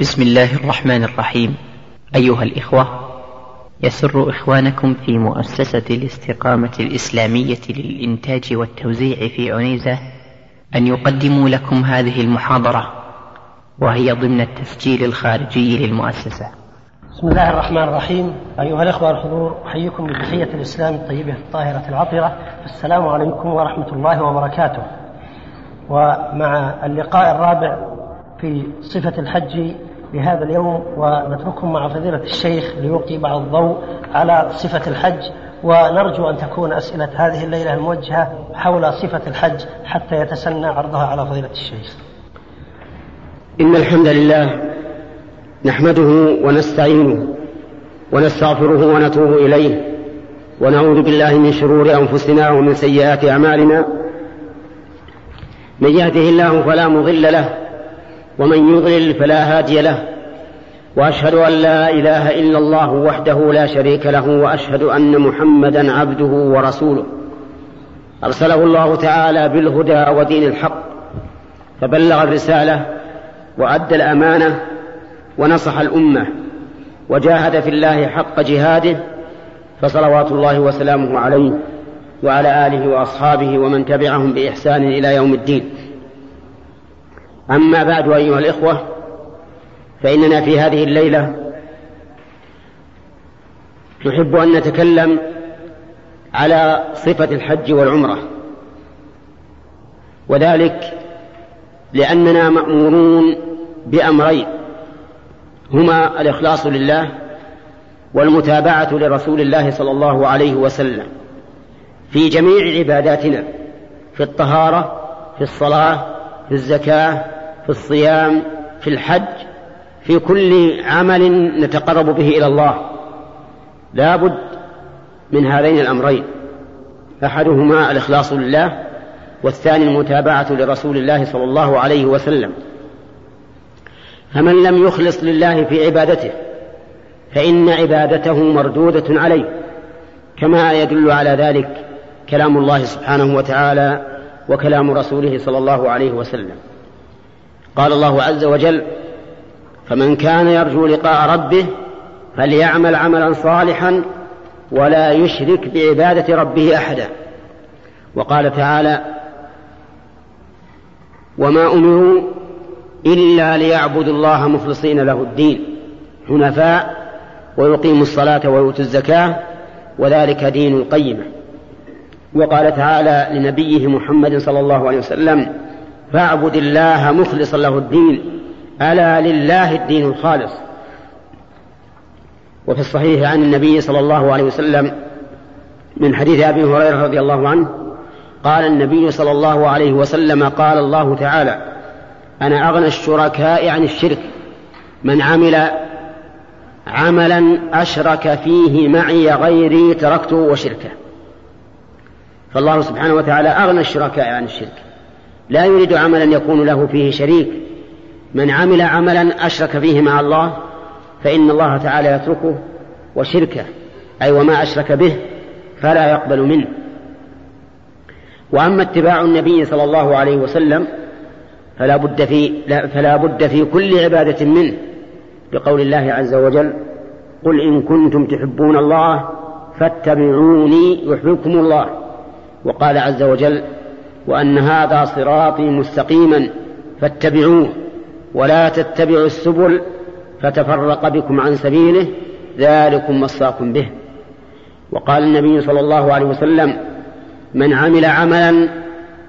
بسم الله الرحمن الرحيم. أيها الإخوة يسر إخوانكم في مؤسسة الاستقامة الإسلامية للإنتاج والتوزيع في عنيزة أن يقدموا لكم هذه المحاضرة وهي ضمن التسجيل الخارجي للمؤسسة. بسم الله الرحمن الرحيم. أيها الأخوة الحضور أحييكم بتحية الإسلام الطيبة الطاهرة العطرة. السلام عليكم ورحمة الله وبركاته. ومع اللقاء الرابع في صفة الحج لهذا اليوم ونترككم مع فضيلة الشيخ ليلقي بعض الضوء على صفة الحج. ونرجو أن تكون أسئلة هذه الليلة الموجهة حول صفة الحج حتى يتسنى عرضها على فضيلة الشيخ. إن الحمد لله نحمده ونستعينه ونستغفره ونتوب إليه ونعوذ بالله من شرور أنفسنا ومن سيئات أعمالنا. من يهده الله فلا مضل له ومن يضلل فلا هادي له وأشهد أن لا إله إلا الله وحده لا شريك له وأشهد أن محمدا عبده ورسوله. أرسله الله تعالى بالهدى ودين الحق فبلغ الرسالة وأدى الأمانة ونصح الأمة وجاهد في الله حق جهاده فصلوات الله وسلامه عليه وعلى آله وأصحابه ومن تبعهم بإحسان إلى يوم الدين. أما بعد أيها الإخوة فإننا في هذه الليلة نحب أن نتكلم على صفة الحج والعمرة وذلك لأننا مأمورون بأمرين هما الإخلاص لله والمتابعة لرسول الله صلى الله عليه وسلم في جميع عباداتنا في الطهارة في الصلاة في الزكاة في الصيام في الحج في كل عمل نتقرب به إلى الله. لا بد من هذين الأمرين. أحدهما الإخلاص لله والثاني المتابعة لرسول الله صلى الله عليه وسلم. فمن لم يخلص لله في عبادته فإن عبادته مردودة عليه. كما يدل على ذلك كلام الله سبحانه وتعالى وكلام رسوله صلى الله عليه وسلم. قال الله عز وجل فمن كان يرجو لقاء ربه فليعمل عملا صالحا ولا يشرك بعبادة ربه أحدا. وقال تعالى وما أمروا إلا ليعبدوا الله مخلصين له الدين حنفاء ويقيموا الصلاة ويؤتوا الزكاة وذلك دين القيمة. وقال تعالى لنبيه محمد صلى الله عليه وسلم فاعبد الله مخلصا له الدين. ألا لله الدين الخالص. وفي الصحيح عن النبي صلى الله عليه وسلم من حديث أبي هريرة رضي الله عنه قال النبي صلى الله عليه وسلم قال الله تعالى أنا أغنى الشركاء عن الشرك. من عمل عملا أشرك فيه معي غيري تركته وشركه. فالله سبحانه وتعالى أغنى الشركاء عن الشرك. لا يريد عملا يكون له فيه شريك. من عمل عملا أشرك فيه مع الله فإن الله تعالى يتركه وشركه أي وما أشرك به فلا يقبل منه. وأما اتباع النبي صلى الله عليه وسلم فلا بد في فلا بد في كل عبادة منه بقول الله عز وجل قل إن كنتم تحبون الله فاتبعوني يحببكم الله. وقال عز وجل وأن هذا صراطي مستقيما فاتبعوه. ولا تتبعوا السبل فتفرق بكم عن سبيله ذلكم وصاكم به. وقال النبي صلى الله عليه وسلم من عمل عملا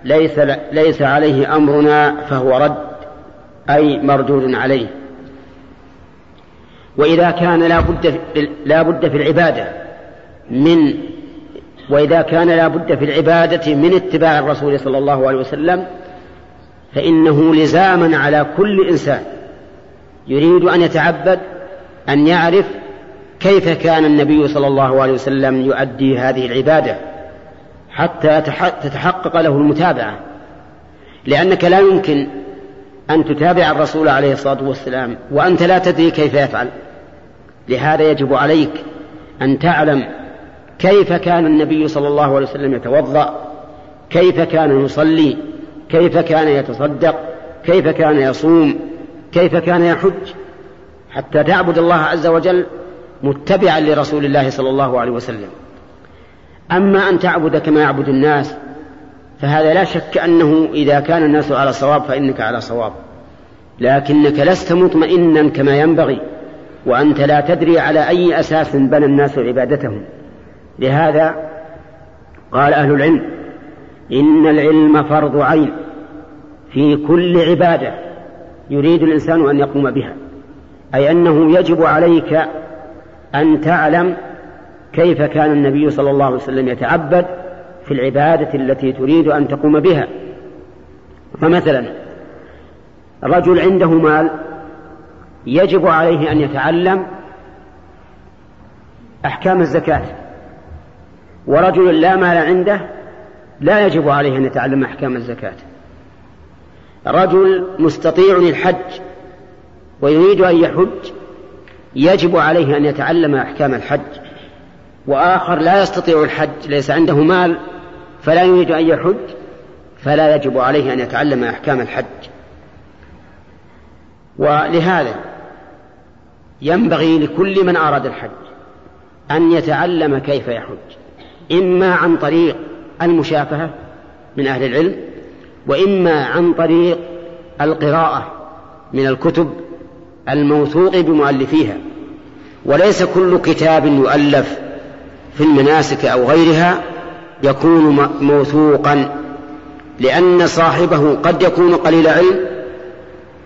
ليس ليس عليه أمرنا فهو رد أي مردود عليه. وإذا كان لا بد لا بد في العبادة من وإذا كان لا بد في العبادة من اتباع الرسول صلى الله عليه وسلم فإنه لزاما على كل إنسان يريد أن يتعبد أن يعرف كيف كان النبي صلى الله عليه وسلم يؤدي هذه العبادة حتى تتحقق له المتابعة. لأنك لا يمكن أن تتابع الرسول عليه الصلاة والسلام وأنت لا تدري كيف يفعل. لهذا يجب عليك أن تعلم كيف كان النبي صلى الله عليه وسلم يتوضأ؟ كيف كان يصلي؟ كيف كان يتصدق؟ كيف كان يصوم؟ كيف كان يحج؟ حتى تعبد الله عز وجل متبعا لرسول الله صلى الله عليه وسلم. أما أن تعبد كما يعبد الناس فهذا لا شك أنه إذا كان الناس على صواب فإنك على صواب. لكنك لست مطمئنا كما ينبغي وأنت لا تدري على أي أساس بنى الناس عبادتهم. لهذا قال أهل العلم إن العلم فرض عين في كل عبادة يريد الإنسان أن يقوم بها أي أنه يجب عليك أن تعلم كيف كان النبي صلى الله عليه وسلم يتعبد في العبادة التي تريد أن تقوم بها. فمثلا رجل عنده مال يجب عليه أن يتعلم أحكام الزكاة. ورجل لا مال عنده لا يجب عليه أن يتعلم أحكام الزكاة. رجل مستطيع الحج ويريد أن يحج يجب عليه أن يتعلم أحكام الحج. وآخر لا يستطيع الحج ليس عنده مال فلا يريد أن يحج فلا يجب عليه أن يتعلم أحكام الحج. ولهذا ينبغي لكل من أراد الحج أن يتعلم كيف يحج. إما عن طريق المشافهة من أهل العلم وإما عن طريق القراءة من الكتب الموثوق بمؤلفيها. وليس كل كتاب يؤلف في المناسك أو غيرها يكون موثوقا لأن صاحبه قد يكون قليل علم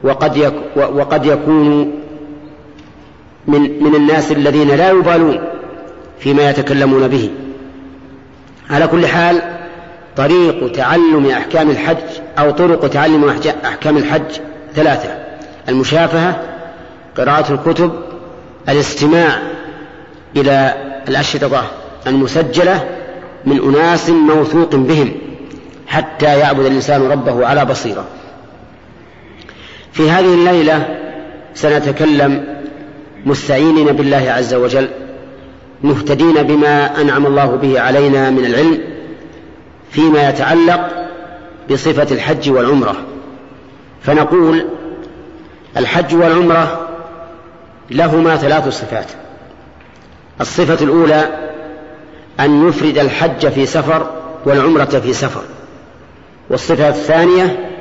وقد يك وقد يكون من من الناس الذين لا يبالون فيما يتكلمون به. على كل حال طريق تعلم أحكام الحج أو طرق تعلم أحكام الحج ثلاثة المشافهة قراءة الكتب الاستماع إلى الأشرطة المسجلة من أناس موثوق بهم حتى يعبد الإنسان ربه على بصيرة. في هذه الليلة سنتكلم مستعينين بالله عز وجل مهتدين بما أنعم الله به علينا من العلم فيما يتعلق بصفة الحج والعمرة. فنقول الحج والعمرة لهما ثلاث صفات. الصفة الأولى أن يفرد الحج في سفر والعمرة في سفر. والصفة الثانية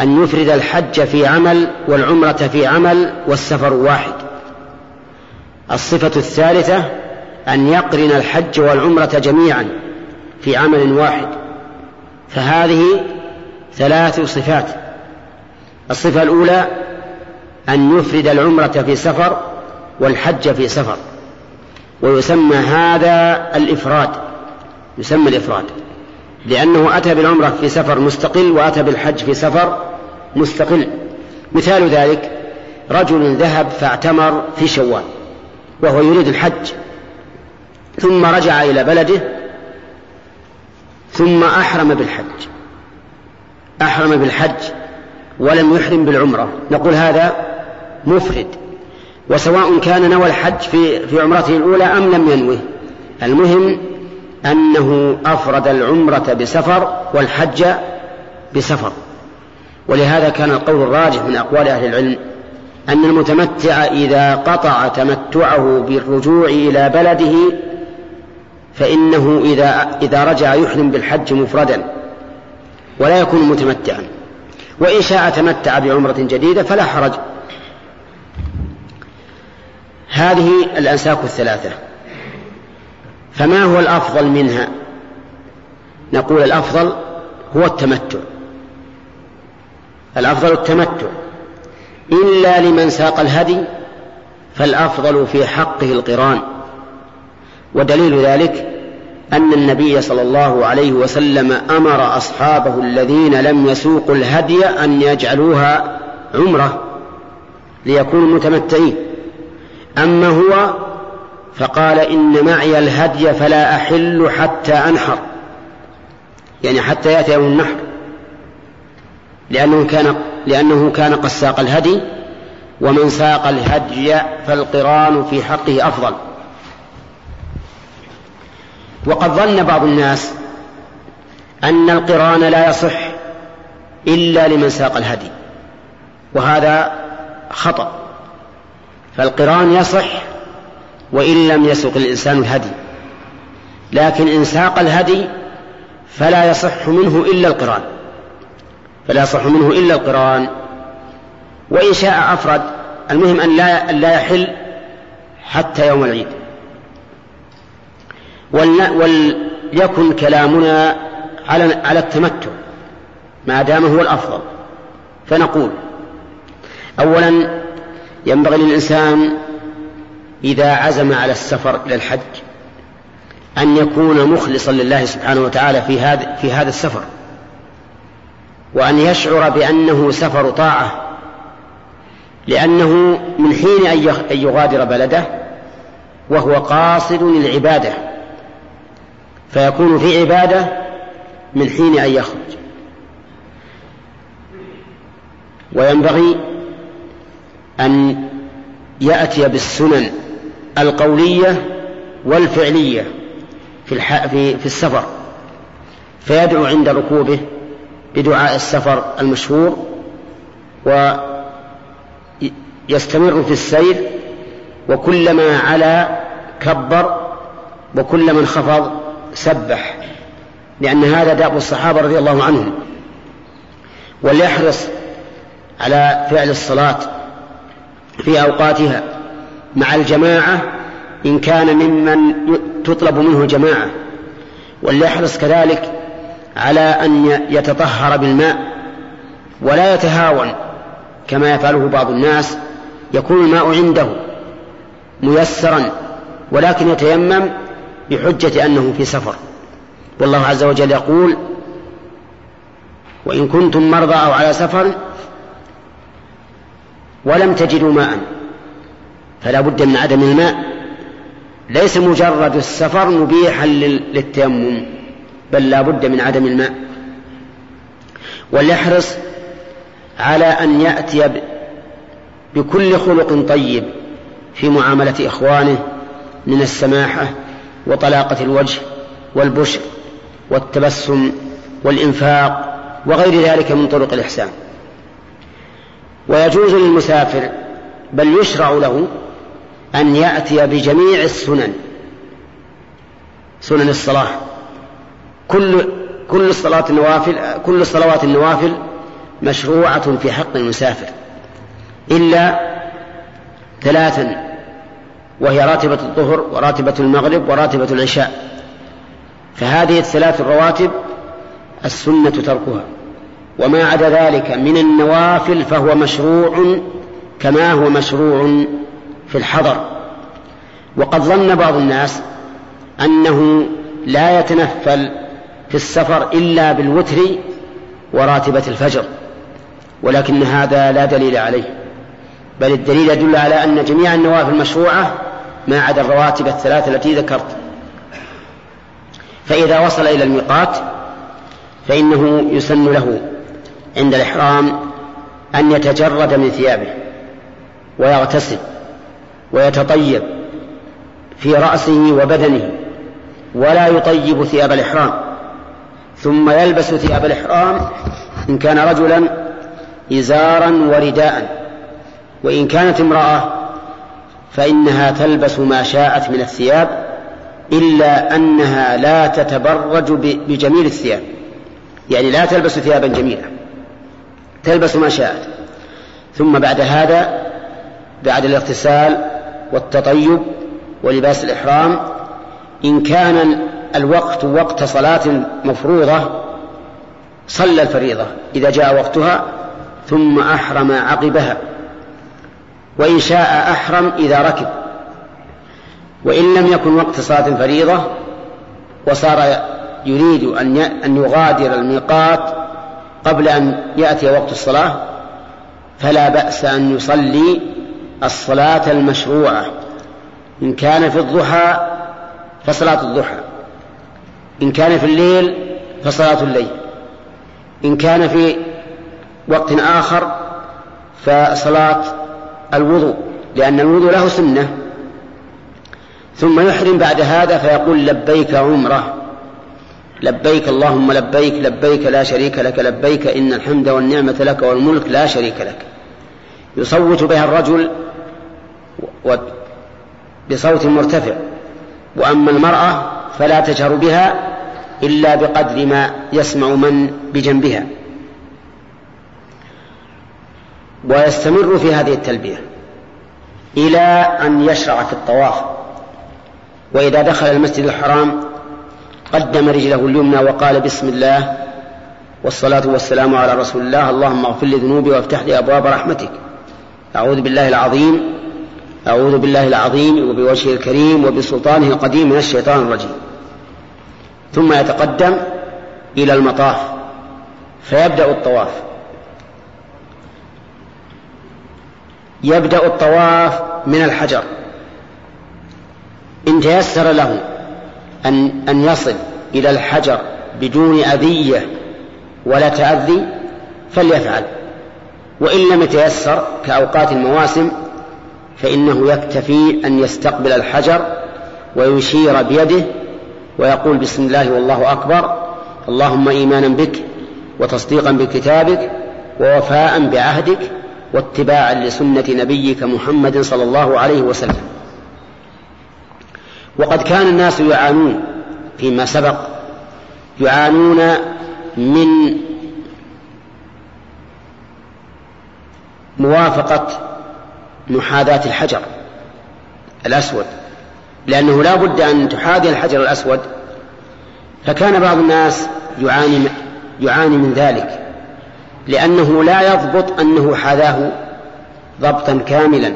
أن يفرد الحج في عمل والعمرة في عمل والسفر واحد. الصفة الثالثة أن يقرن الحج والعمرة جميعا في عمل واحد. فهذه ثلاث صفات. الصفة الأولى أن يفرد العمرة في سفر والحج في سفر. ويسمى هذا الإفراد يسمى الإفراد لأنه أتى بالعمرة في سفر مستقل وأتى بالحج في سفر مستقل. مثال ذلك رجل ذهب فاعتمر في شوال وهو يريد الحج. ثم رجع إلى بلده ثم أحرم بالحج. أحرم بالحج ولم يحرم بالعمرة. نقول هذا مفرد. وسواء كان نوى الحج في في عمرته الأولى أم لم ينوه. المهم أنه أفرد العمرة بسفر والحج بسفر. ولهذا كان القول الراجح من أقوال أهل العلم أن المتمتع إذا قطع تمتعه بالرجوع إلى بلده فإنه إذا إذا رجع يحرم بالحج مفردا ولا يكون متمتعا. وإن شاء تمتع بعمرة جديدة فلا حرج. هذه الأنساك الثلاثة. فما هو الأفضل منها؟ نقول الأفضل هو التمتع. الأفضل التمتع. إلا لمن ساق الهدي فالأفضل في حقه القران. ودليل ذلك أن النبي صلى الله عليه وسلم أمر أصحابه الذين لم يسوقوا الهدي أن يجعلوها عمرة ليكونوا متمتعين. أما هو فقال إن معي الهدي فلا أحل حتى أنحر. يعني حتى يأتي يوم النحر. لأنه كان لأنه كان قد ساق الهدي ومن ساق الهدي فالقران في حقه أفضل. وقد ظن بعض الناس أن القرآن لا يصح إلا لمن ساق الهدي وهذا خطأ. فالقرآن يصح وإن لم يسق الإنسان الهدي لكن إن ساق الهدي فلا يصح منه إلا القرآن. فلا يصح منه إلا القرآن. وإن شاء أفرد المهم أن لا, لا يحل حتى يوم العيد. وليكن كلامنا على على التمتع ما دام هو الأفضل. فنقول أولا ينبغي للإنسان إذا عزم على السفر إلى الحج أن يكون مخلصا لله سبحانه وتعالى في هذا في هذا السفر وأن يشعر بأنه سفر طاعة لأنه من حين أن يغادر بلده وهو قاصد للعبادة. فيكون في عبادة من حين أن يخرج. وينبغي أن يأتي بالسنن القولية والفعلية في, الح... في... في السفر فيدعو عند ركوبه بدعاء السفر المشهور ويستمر في السير وكلما علا كبر وكلما انخفض سبح لأن هذا دأب الصحابة رضي الله عنهم. وليحرص على فعل الصلاة في أوقاتها مع الجماعة إن كان ممن تطلب منه جماعة. وليحرص كذلك على أن يتطهر بالماء ولا يتهاون كما يفعله بعض الناس. يكون الماء عنده ميسرا ولكن يتيمم بحجة أنه في سفر. والله عز وجل يقول وإن كنتم مرضى أو على سفر ولم تجدوا ماء فلا بد من عدم الماء. ليس مجرد السفر مبيحا للتيمم بل لا بد من عدم الماء. وليحرص على أن يأتي بكل خلق طيب في معاملة إخوانه من السماحة وطلاقة الوجه والبشر والتبسم والإنفاق وغير ذلك من طرق الإحسان. ويجوز للمسافر بل يشرع له أن يأتي بجميع السنن سنن الصلاة. كل كل الصلاة النوافل كل الصلوات النوافل مشروعة في حق المسافر إلا ثلاثا وهي راتبة الظهر وراتبة المغرب وراتبة العشاء. فهذه الثلاث الرواتب السنة تركها. وما عدا ذلك من النوافل فهو مشروع كما هو مشروع في الحضر. وقد ظن بعض الناس أنه لا يتنفل في السفر إلا بالوتر وراتبة الفجر ولكن هذا لا دليل عليه. بل الدليل يدل على أن جميع النوافل مشروعة ما عدا الرواتب الثلاث التي ذكرت. فإذا وصل إلى الميقات فإنه يسن له عند الإحرام أن يتجرد من ثيابه ويغتسل ويتطيب في رأسه وبدنه ولا يطيب ثياب الإحرام. ثم يلبس ثياب الإحرام إن كان رجلا إزارا ورداء وإن كانت امرأة فإنها تلبس ما شاءت من الثياب إلا أنها لا تتبرج بجميل الثياب. يعني لا تلبس ثيابا جميلة تلبس ما شاءت. ثم بعد هذا بعد الاغتسال والتطيب ولباس الإحرام إن كان الوقت وقت صلاة مفروضة صلى الفريضة إذا جاء وقتها ثم أحرم عقبها. وإن شاء أحرم إذا ركب. وإن لم يكن وقت صلاة فريضة وصار يريد أن يغادر الميقات قبل أن يأتي وقت الصلاة فلا بأس أن يصلي الصلاة المشروعة. إن كان في الضحى فصلاة الضحى. إن كان في الليل فصلاة الليل. إن كان في وقت آخر فصلاة الوضوء لأن الوضوء له سنة. ثم يحرم بعد هذا فيقول لبيك عمرة. لبيك اللهم لبيك لبيك لا شريك لك لبيك إن الحمد والنعمة لك والملك لا شريك لك. يصوت بها الرجل بصوت مرتفع. وأما المرأة فلا تجهر بها إلا بقدر ما يسمع من بجنبها. ويستمر في هذه التلبية إلى أن يشرع في الطواف. وإذا دخل المسجد الحرام قدم رجله اليمنى وقال بسم الله والصلاة والسلام على رسول الله اللهم اغفر لي ذنوبي وافتح لي أبواب رحمتك. أعوذ بالله العظيم أعوذ بالله العظيم وبوجهه الكريم وبسلطانه القديم من الشيطان الرجيم. ثم يتقدم إلى المطاف فيبدأ الطواف. يبدأ الطواف من الحجر. إن تيسر له أن أن يصل إلى الحجر بدون أذية ولا تأذي فليفعل. وإن لم يتيسر كأوقات المواسم فإنه يكتفي أن يستقبل الحجر ويشير بيده ويقول بسم الله والله أكبر اللهم إيمانا بك وتصديقا بكتابك ووفاء بعهدك واتباعا لسنة نبيك محمد صلى الله عليه وسلم. وقد كان الناس يعانون فيما سبق يعانون من موافقة محاذاة الحجر الأسود. لأنه لا بد أن تحاذي الحجر الأسود فكان بعض الناس يعاني يعاني من ذلك. لأنه لا يضبط أنه حاذاه ضبطا كاملا.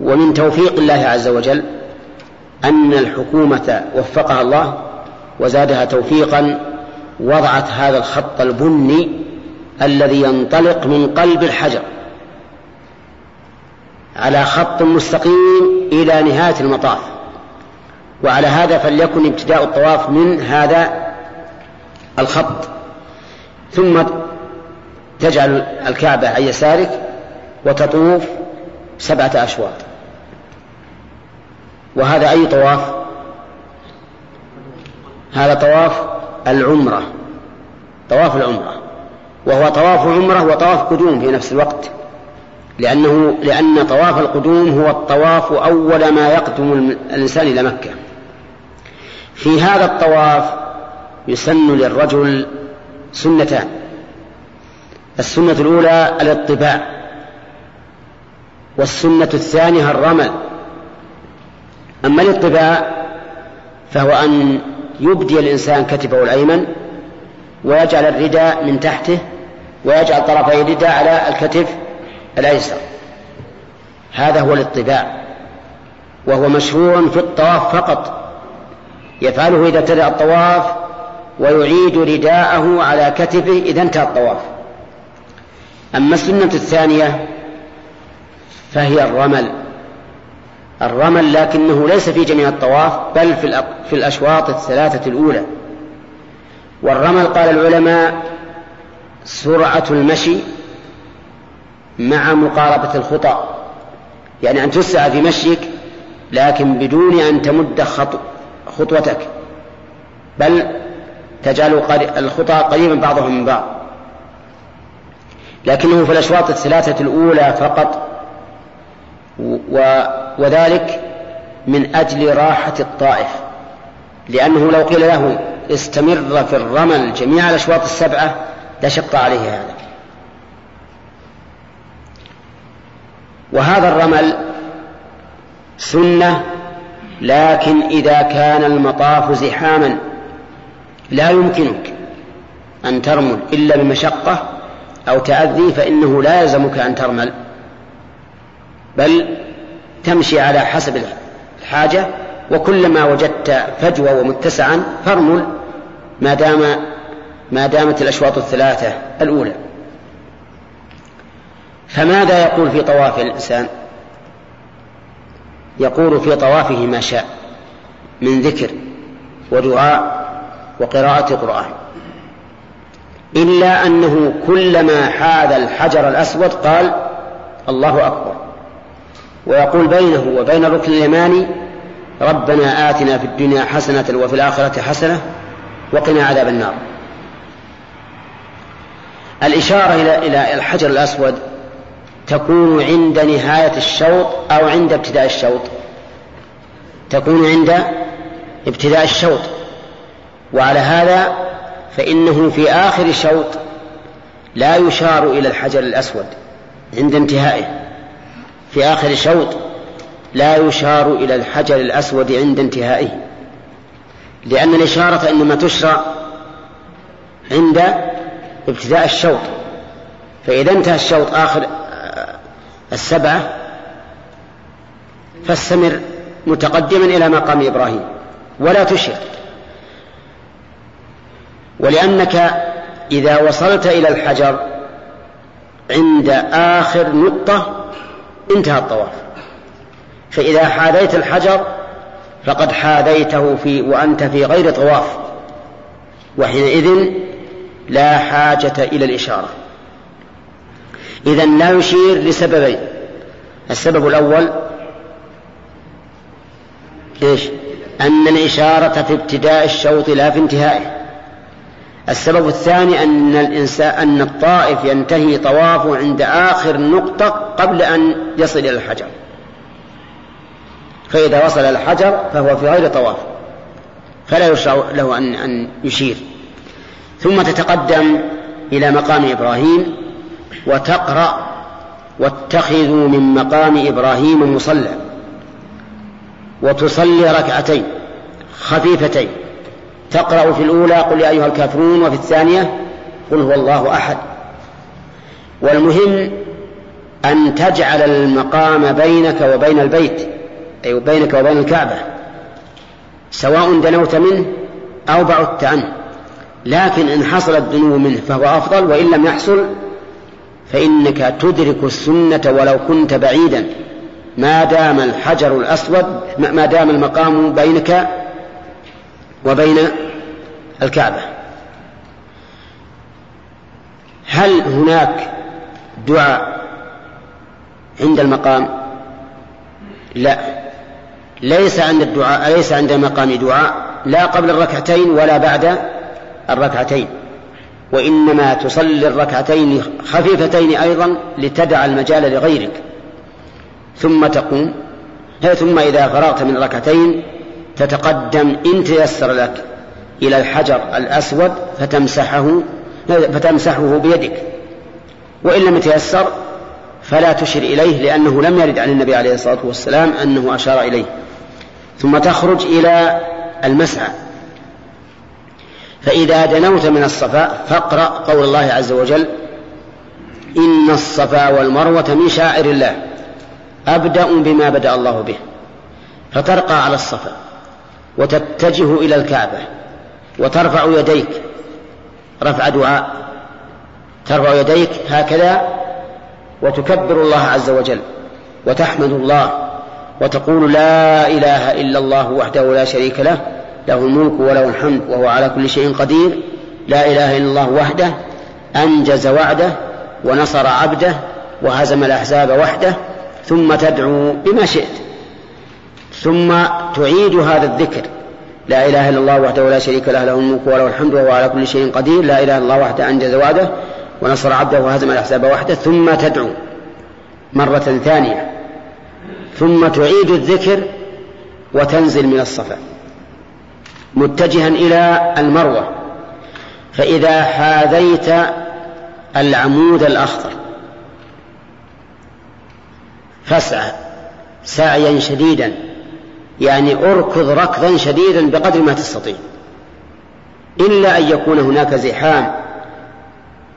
ومن توفيق الله عز وجل أن الحكومة وفقها الله وزادها توفيقا وضعت هذا الخط البني الذي ينطلق من قلب الحجر على خط مستقيم إلى نهاية المطاف. وعلى هذا فليكن ابتداء الطواف من هذا الخط. ثم تجعل الكعبة عن يسارك وتطوف سبعة أشواط. وهذا أي طواف؟ هذا طواف العمرة. طواف العمرة. وهو طواف عمرة وطواف قدوم في نفس الوقت. لأنه لأن طواف القدوم هو الطواف أول ما يقدم الإنسان إلى مكة. في هذا الطواف يسن للرجل سنتان. السنة الأولى الاطباع والسنة الثانية الرمل. أما الاطباع فهو أن يبدي الإنسان كتفه الأيمن ويجعل الرداء من تحته ويجعل طرفي الرداء على الكتف الأيسر. هذا هو الاطباع وهو مشروع في الطواف فقط. يفعله إذا ابتدأ الطواف ويعيد رداءه على كتفه إذا انتهى الطواف. أما السنة الثانية فهي الرمل. الرمل لكنه ليس في جميع الطواف بل في في الأشواط الثلاثة الأولى. والرمل قال العلماء سرعة المشي مع مقاربة الخطى يعني أن تسع في مشيك لكن بدون أن تمد خطوتك. بل تجعل الخطى قريبا بعضهم من بعض. لكنه في الأشواط الثلاثة الأولى فقط. و وذلك من أجل راحة الطائف. لأنه لو قيل له استمر في الرمل جميع الأشواط السبعة لشق عليه هذا. وهذا الرمل سنة لكن إذا كان المطاف زحاما لا يمكنك أن ترمل إلا بمشقة أو تأذي فإنه لا يلزمك أن ترمل بل تمشي على حسب الحاجة وكلما وجدت فجوة ومتسعا فارمل ما دام ما دامت الأشواط الثلاثة الأولى. فماذا يقول في طواف الإنسان؟ يقول في طوافه ما شاء من ذكر ودعاء وقراءة قرآن إلا أنه كلما حاذ الحجر الأسود قال الله أكبر. ويقول بينه وبين الركن اليماني ربنا آتنا في الدنيا حسنة وفي الآخرة حسنة وقنا عذاب النار. الإشارة إلى الحجر الأسود تكون عند نهاية الشوط أو عند ابتداء الشوط. تكون عند ابتداء الشوط. وعلى هذا فإنه في آخر الشوط لا يشار إلى الحجر الأسود عند انتهائه. في آخر الشوط لا يشار إلى الحجر الأسود عند انتهائه. لأن الإشارة إنما تشرع عند ابتداء الشوط. فإذا انتهى الشوط آخر السبعة فاستمر متقدما إلى مقام إبراهيم. ولا تشر. ولأنك إذا وصلت إلى الحجر عند آخر نقطة انتهى الطواف. فإذا حاذيت الحجر فقد حاذيته في وأنت في غير طواف وحينئذ لا حاجة إلى الإشارة. إذا لا يشير لسببين. السبب الأول إيش؟ أن الإشارة في ابتداء الشوط لا في انتهائه. السبب الثاني أن الإنسان أن الطائف ينتهي طوافه عند آخر نقطة قبل أن يصل إلى الحجر. فإذا وصل الحجر فهو في غير طواف فلا يشرع له أن أن يشير. ثم تتقدم إلى مقام إبراهيم وتقرأ واتخذوا من مقام إبراهيم مصلى وتصلي ركعتين خفيفتين. تقرأ في الأولى قل يا أيها الكافرون وفي الثانية قل هو الله أحد. والمهم أن تجعل المقام بينك وبين البيت أي بينك وبين الكعبة سواء دنوت منه أو بعدت عنه. لكن إن حصل الدنو منه فهو أفضل وإن لم يحصل فإنك تدرك السنة ولو كنت بعيدا. ما دام الحجر الأسود ما دام المقام بينك وبين الكعبة. هل هناك دعاء عند المقام؟ لا. ليس عند الدعاء ليس عند المقام دعاء لا قبل الركعتين ولا بعد الركعتين. وإنما تصلي الركعتين خفيفتين أيضا لتدع المجال لغيرك. ثم تقوم ثم إذا فرغت من الركعتين تتقدم إن تيسر لك إلى الحجر الأسود فتمسحه فتمسحه بيدك. وإن لم يتيسر فلا تشر إليه لأنه لم يرد عن النبي عليه الصلاة والسلام أنه أشار إليه. ثم تخرج إلى المسعى. فإذا دنوت من الصفا فاقرأ قول الله عز وجل إن الصفا والمروة من شاعر الله أبدأ بما بدأ الله به. فترقى على الصفا. وتتجه إلى الكعبة وترفع يديك. رفع دعاء. ترفع يديك هكذا وتكبر الله عز وجل وتحمد الله وتقول لا إله إلا الله وحده لا شريك له له الملك وله الحمد وهو على كل شيء قدير. لا إله إلا الله وحده أنجز وعده ونصر عبده وهزم الأحزاب وحده ثم تدعو بما شئت. ثم تعيد هذا الذكر. لا إله إلا الله وحده لا شريك له له الملك وله الحمد وهو على كل شيء قدير. لا إله إلا الله وحده أنجز وعده ونصر عبده وهزم الأحزاب وحده ثم تدعو مرة ثانية. ثم تعيد الذكر وتنزل من الصفا. متجها إلى المروة. فإذا حاذيت العمود الأخضر فاسعى سعيا شديدا. يعني اركض ركضا شديدا بقدر ما تستطيع. إلا أن يكون هناك زحام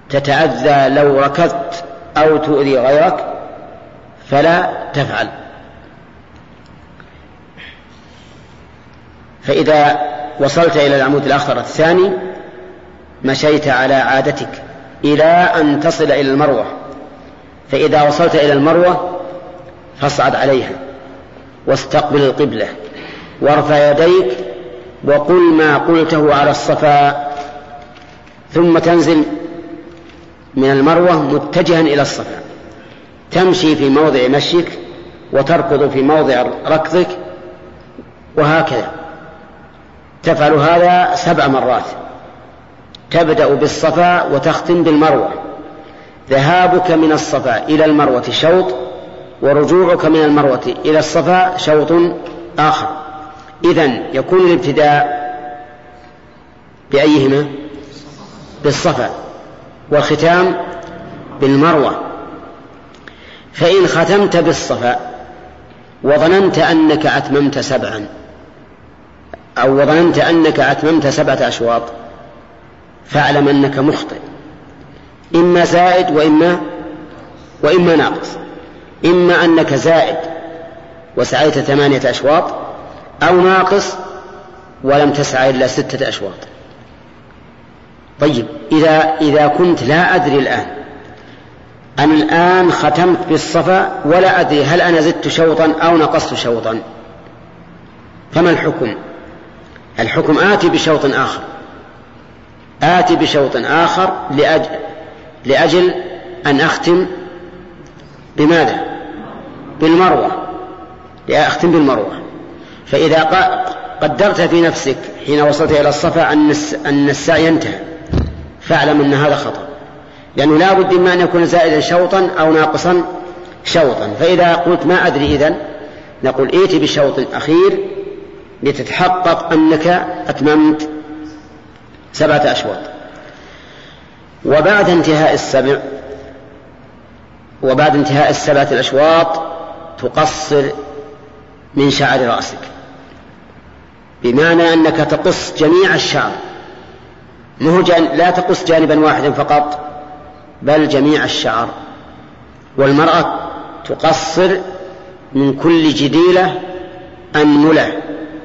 تتأذى لو ركضت أو تؤذي غيرك فلا تفعل. فإذا وصلت إلى العمود الأخضر الثاني مشيت على عادتك إلى أن تصل إلى المروة. فإذا وصلت إلى المروة فاصعد عليها. واستقبل القبلة. وارفع يديك وقل ما قلته على الصفا. ثم تنزل من المروة متجها إلى الصفا. تمشي في موضع مشيك وتركض في موضع ركضك وهكذا. تفعل هذا سبع مرات. تبدأ بالصفا وتختم بالمروة. ذهابك من الصفا إلى المروة شوط. ورجوعك من المروة إلى الصفا شوط آخر. إذا يكون الابتداء بأيهما؟ بالصفا. والختام بالمروة. فإن ختمت بالصفا وظننت أنك أتممت سبعا أو وظننت أنك أتممت سبعة أشواط فاعلم أنك مخطئ. إما زائد وإما وإما ناقص. إما أنك زائد وسعيت ثمانية أشواط أو ناقص ولم تسعى إلا ستة أشواط. طيب إذا إذا كنت لا أدري الآن أنا الآن ختمت بالصفا ولا أدري هل أنا زدت شوطا أو نقصت شوطا فما الحكم؟ الحكم آتي بشوط آخر. آتي بشوط آخر لأجل, لأجل أن أختم بماذا؟ بالمروة. لأختم بالمروة. فإذا قدرت في نفسك حين وصلت إلى الصفا أن السعي انتهى. فاعلم أن هذا خطأ. لأنه لا بد إما أن يكون زائدا شوطا أو ناقصا شوطا. فإذا قلت ما أدري إذن نقول ائت بشوط أخير لتتحقق أنك أتممت سبعة أشواط. وبعد انتهاء السبع وبعد انتهاء السبعة الأشواط تقصر من شعر رأسك. بمعنى أنك تقص جميع الشعر. لا تقص جانبا واحدا فقط بل جميع الشعر. والمرأة تقصر من كل جديلة أنملة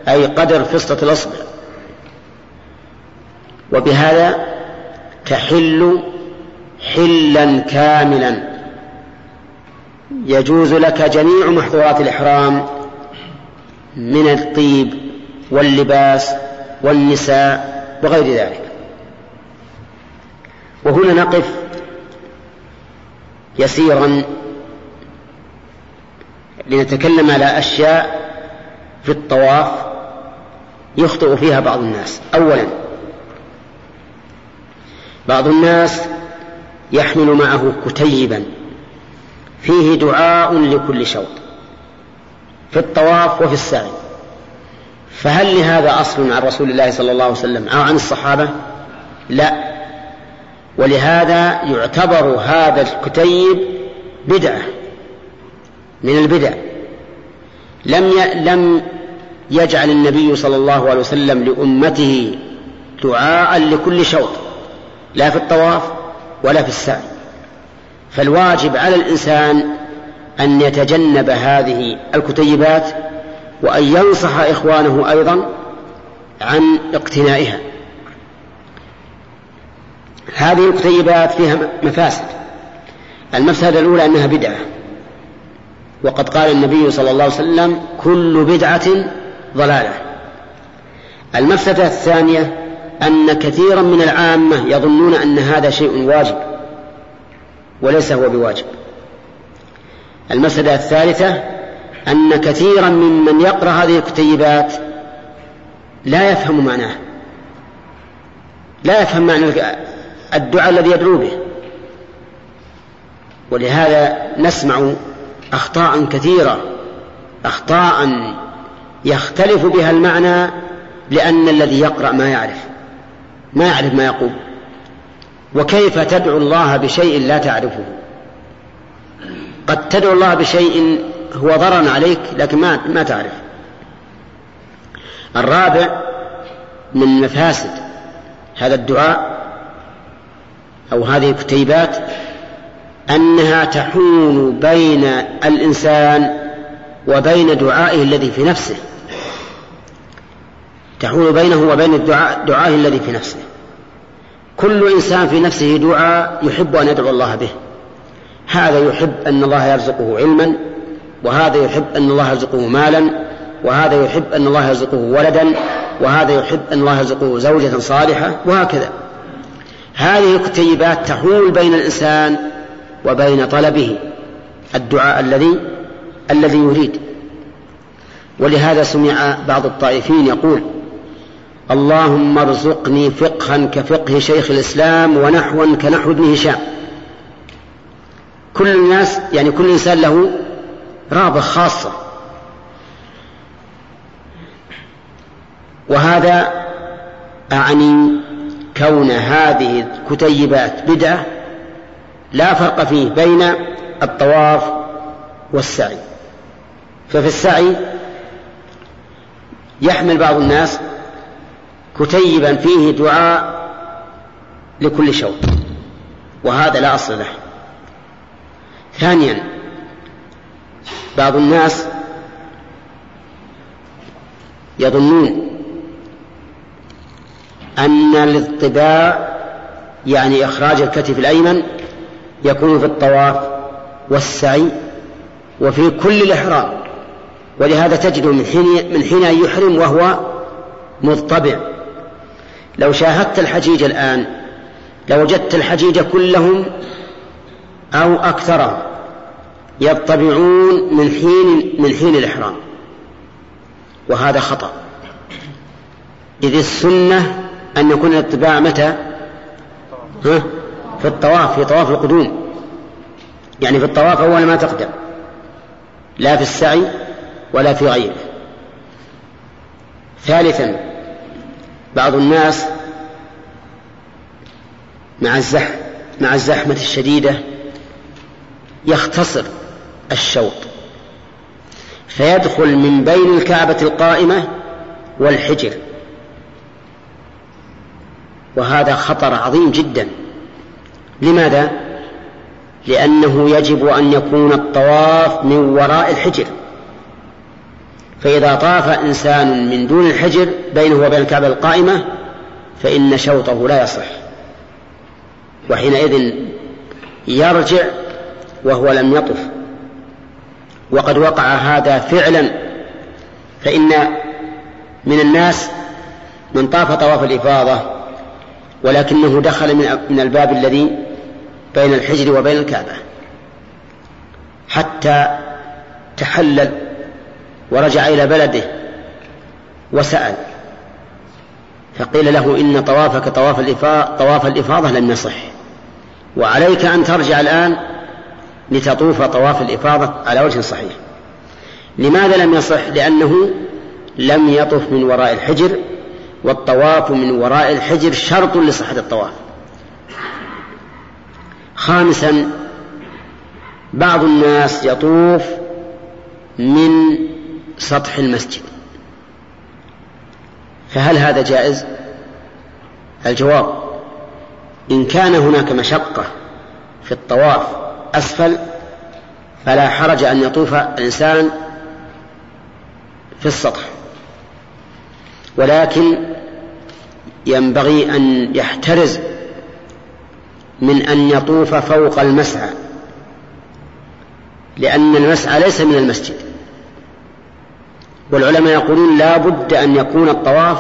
أي قدر فسطة الأصبع. وبهذا تحل حلا كاملا. يجوز لك جميع محظورات الإحرام من الطيب واللباس والنساء وغير ذلك. وهنا نقف يسيرا لنتكلم على أشياء في الطواف يخطئ فيها بعض الناس. أولا بعض الناس يحمل معه كتيبا. فيه دعاء لكل شوط في الطواف وفي السعي. فهل لهذا أصل عن رسول الله صلى الله عليه وسلم أو عن الصحابة؟ لا. ولهذا يعتبر هذا الكتيب بدعة من البدع. لم لم يجعل النبي صلى الله عليه وسلم لأمته دعاء لكل شوط لا في الطواف ولا في السعي. فالواجب على الإنسان أن يتجنب هذه الكتيبات وأن ينصح إخوانه أيضا عن اقتنائها. هذه الكتيبات فيها مفاسد. المفسدة الأولى أنها بدعة. وقد قال النبي صلى الله عليه وسلم كل بدعة ضلالة. المفسدة الثانية أن كثيرا من العامة يظنون أن هذا شيء واجب. وليس هو بواجب. المفسدة الثالثة أن كثيرا ممن يقرأ هذه الكتيبات لا يفهم معناه لا يفهم معنى الدعاء الذي يدعو به. ولهذا نسمع أخطاء كثيرة أخطاء يختلف بها المعنى لأن الذي يقرأ ما يعرف ما يعرف ما يقول. وكيف تدعو الله بشيء لا تعرفه؟ قد تدعو الله بشيء هو ضرر عليك لكن ما ما تعرف. الرابع من مفاسد هذا الدعاء أو هذه الكتيبات أنها تحول بين الإنسان وبين دعائه الذي في نفسه. تحول بينه وبين الدعاء دعائه الذي في نفسه. كل إنسان في نفسه دعاء يحب أن يدعو الله به. هذا يحب أن الله يرزقه علما وهذا يحب أن الله يرزقه مالا وهذا يحب أن الله يرزقه ولدا وهذا يحب أن الله يرزقه زوجة صالحة وهكذا. هذه الكتيبات تحول بين الإنسان وبين طلبه. الدعاء الذي الذي يريد. ولهذا سمع بعض الطائفين يقول اللهم ارزقني فقها كفقه شيخ الإسلام ونحوا كنحو ابن هشام. كل الناس يعني كل إنسان له رابة خاصة وهذا أعني كون هذه الكتيبات بدعة لا فرق فيه بين الطواف والسعي. ففي السعي يحمل بعض الناس كتيبا فيه دعاء لكل شوط وهذا لا أصل له. ثانيا بعض الناس يظنون أن الاطباع يعني إخراج الكتف الأيمن يكون في الطواف والسعي وفي كل الإحرام. ولهذا تجده من حين من حين يحرم وهو مضطبع. لو شاهدت الحجيج الآن لوجدت الحجيج كلهم أو أكثرهم يطبعون من حين من حين الإحرام. وهذا خطأ. إذ السنة أن يكون الاتباع متى؟ في الطواف في طواف القدوم. يعني في الطواف أول ما تقدم. لا في السعي ولا في غيره. ثالثا بعض الناس مع الزحم مع الزحمة الشديدة يختصر الشوط فيدخل من بين الكعبة القائمة والحجر. وهذا خطر عظيم جدا. لماذا؟ لأنه يجب أن يكون الطواف من وراء الحجر. فإذا طاف إنسان من دون الحجر بينه وبين الكعبة القائمة فإن شوطه لا يصح. وحينئذ يرجع وهو لم يطف. وقد وقع هذا فعلا فإن من الناس من طاف طواف الإفاضة ولكنه دخل من الباب الذي بين الحجر وبين الكعبة حتى تحلل ورجع إلى بلده وسأل فقيل له إن طوافك طواف الإفاضة, طواف الإفاضة لم يصح وعليك أن ترجع الآن لتطوف طواف الإفاضة على وجه صحيح. لماذا لم يصح؟ لأنه لم يطف من وراء الحجر والطواف من وراء الحجر شرط لصحة الطواف. خامسا بعض الناس يطوف من سطح المسجد. فهل هذا جائز؟ الجواب إن كان هناك مشقة في الطواف أسفل فلا حرج أن يطوف الإنسان في السطح. ولكن ينبغي أن يحترز من أن يطوف فوق المسعى لأن المسعى ليس من المسجد. والعلماء يقولون لا بد أن يكون الطواف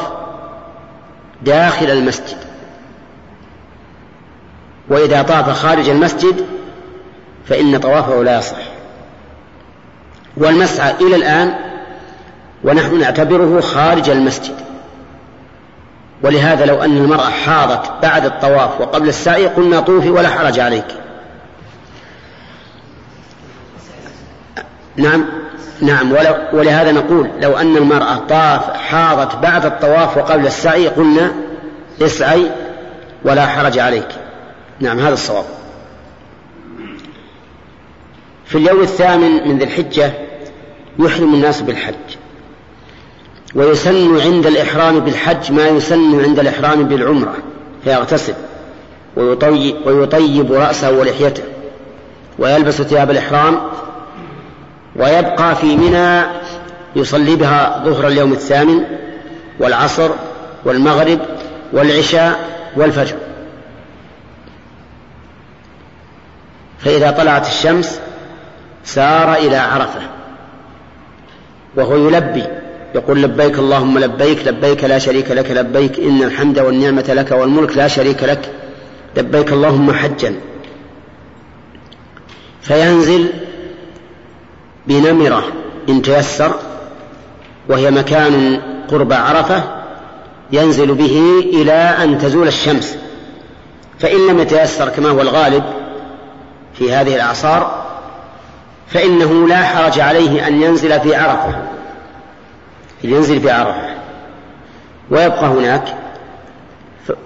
داخل المسجد. وإذا طاف خارج المسجد فإن طوافه لا يصح. والمسعى إلى الآن ونحن نعتبره خارج المسجد. ولهذا لو أن المرأة حاضت بعد الطواف وقبل السعي قلنا طوفي ولا حرج عليك. نعم؟ نعم ولهذا نقول لو أن المرأة طاف حاضت بعد الطواف وقبل السعي قلنا اسعي ولا حرج عليك. نعم هذا الصواب. في اليوم الثامن من ذي الحجة يحرم الناس بالحج. ويسن عند الإحرام بالحج ما يسن عند الإحرام بالعمرة فيغتسل. ويطيب, ويطيب رأسه ولحيته. ويلبس ثياب الإحرام ويبقى في منى يصلي بها ظهر اليوم الثامن والعصر والمغرب والعشاء والفجر. فإذا طلعت الشمس سار إلى عرفة وهو يلبي يقول لبيك اللهم لبيك لبيك لا شريك لك لبيك إن الحمد والنعمة لك والملك لا شريك لك لبيك اللهم حجا. فينزل بنمرة إن تيسر وهي مكان قرب عرفة ينزل به إلى أن تزول الشمس. فإن لم يتيسر كما هو الغالب في هذه الأعصار فإنه لا حرج عليه أن ينزل في عرفة ينزل في عرفة. ويبقى هناك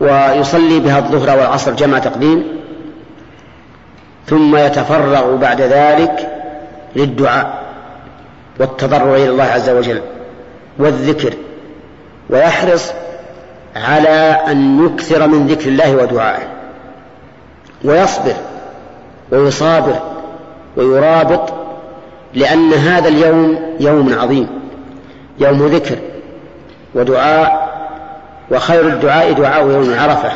ويصلي بها الظهر والعصر جمع تقديم ثم يتفرغ بعد ذلك للدعاء والتضرع إلى الله عز وجل والذكر ويحرص على أن يكثر من ذكر الله ودعائه ويصبر ويصابر ويرابط لأن هذا اليوم يوم عظيم يوم ذكر ودعاء وخير الدعاء دعاء يوم عرفة.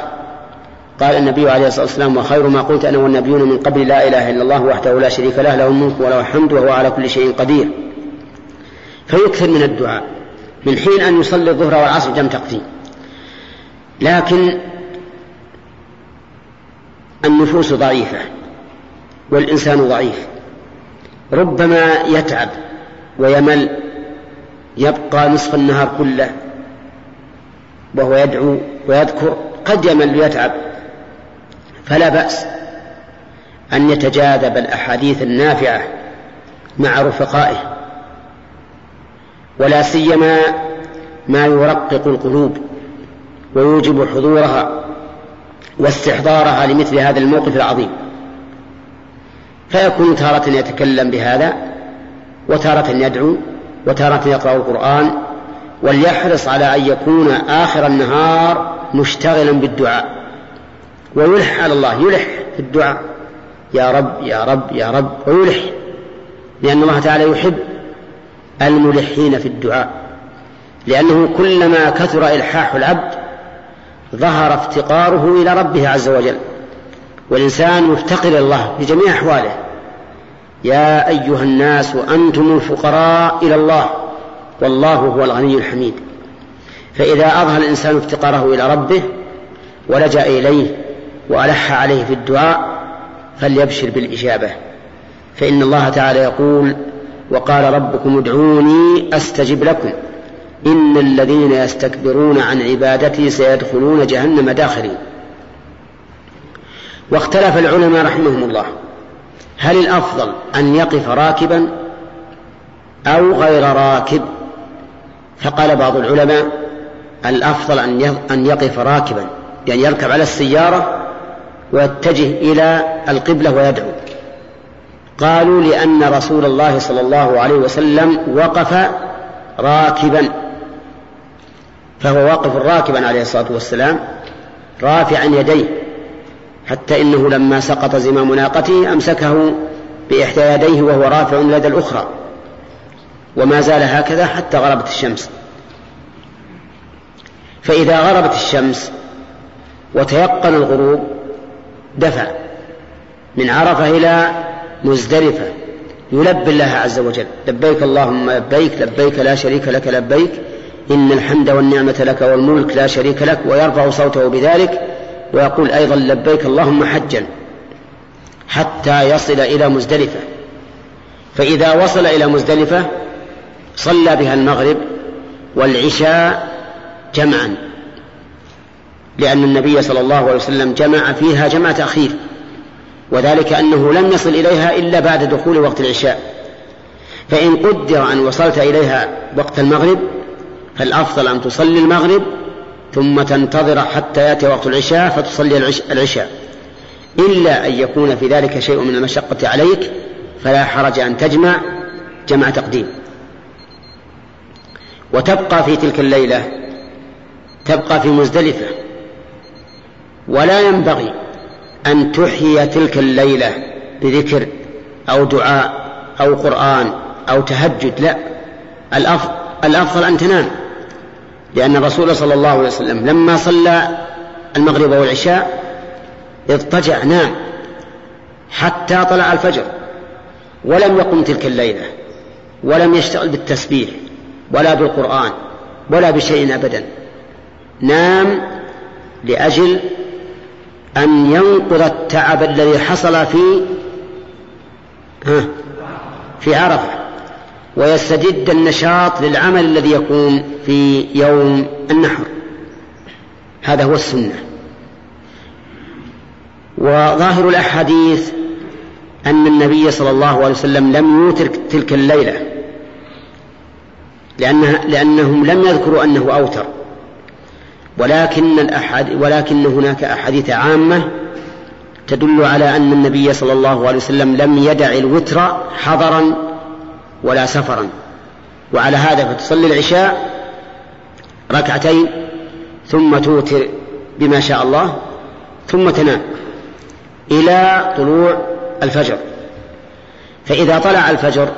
قال النبي عليه الصلاة والسلام وخير ما قلت أنا والنبيون من قبل لا إله إلا الله وحده لا شريك له له الملك وله الحمد وهو على كل شيء قدير. فيكثر من الدعاء من حين أن يصلي الظهر والعصر جم تقديم. لكن النفوس ضعيفة والإنسان ضعيف. ربما يتعب ويمل يبقى نصف النهار كله وهو يدعو ويذكر قد يمل ويتعب. فلا بأس أن يتجاذب الأحاديث النافعة مع رفقائه ولا سيما ما يرقق القلوب ويوجب حضورها واستحضارها لمثل هذا الموقف العظيم. فيكون تارة يتكلم بهذا وتارة يدعو وتارة يقرأ القرآن وليحرص على أن يكون آخر النهار مشتغلا بالدعاء. ويلح على الله يلح في الدعاء. يا رب يا رب يا رب ويلح لأن الله تعالى يحب الملحين في الدعاء. لأنه كلما كثر إلحاح العبد ظهر افتقاره إلى ربه عز وجل. والإنسان مفتقر إلى الله في جميع أحواله. يا أيها الناس أنتم الفقراء إلى الله والله هو الغني الحميد. فإذا أظهر الإنسان افتقاره إلى ربه ولجأ إليه وألح عليه في الدعاء فليبشر بالإجابة. فإن الله تعالى يقول وقال ربكم ادعوني أستجب لكم. إن الذين يستكبرون عن عبادتي سيدخلون جهنم داخرين واختلف العلماء رحمهم الله هل الأفضل أن يقف راكبا أو غير راكب؟ فقال بعض العلماء الأفضل أن يقف راكبا يعني يركب على السيارة ويتجه إلى القبلة ويدعو. قالوا لأن رسول الله صلى الله عليه وسلم وقف راكبا. فهو واقف راكبا عليه الصلاة والسلام رافعا يديه حتى إنه لما سقط زمام ناقته أمسكه بإحدى يديه وهو رافع اليد الأخرى. وما زال هكذا حتى غربت الشمس. فإذا غربت الشمس وتيقن الغروب دفع من عرفة إلى مزدلفة. يلبي الله عز وجل. لبيك اللهم لبيك لبيك لا شريك لك لبيك. إن الحمد والنعمة لك والملك لا شريك لك. ويرفع صوته بذلك ويقول أيضا لبيك اللهم حجا حتى يصل إلى مزدلفة. فإذا وصل إلى مزدلفة صلى بها المغرب والعشاء جمعا. لأن النبي صلى الله عليه وسلم جمع فيها جمع تأخير وذلك أنه لم يصل إليها إلا بعد دخول وقت العشاء. فإن قدر أن وصلت إليها وقت المغرب فالأفضل أن تصلي المغرب ثم تنتظر حتى يأتي وقت العشاء فتصلي العشاء. إلا أن يكون في ذلك شيء من المشقة عليك فلا حرج أن تجمع جمع تقديم. وتبقى في تلك الليلة تبقى في مزدلفة. ولا ينبغي أن تحيي تلك الليلة بذكر أو دعاء أو قرآن أو تهجد لا. الأفضل أن تنام. لأن الرسول صلى الله عليه وسلم لما صلى المغرب والعشاء اضطجع نام حتى طلع الفجر ولم يقم تلك الليلة ولم يشتغل بالتسبيح ولا بالقرآن ولا بشيء أبدا. نام لأجل أن ينقض التعب الذي حصل في في عرفة ويستجد النشاط للعمل الذي يكون في يوم النحر. هذا هو السنة. وظاهر الأحاديث أن النبي صلى الله عليه وسلم لم يوتر تلك الليلة لأنها لأنهم لم يذكروا أنه أوتر. ولكن الأحد ولكن هناك أحاديث عامة تدل على أن النبي صلى الله عليه وسلم لم يدع الوتر حضرا ولا سفرا. وعلى هذا فتصلي العشاء ركعتين ثم توتر بما شاء الله ثم تنام إلى طلوع الفجر. فإذا طلع الفجر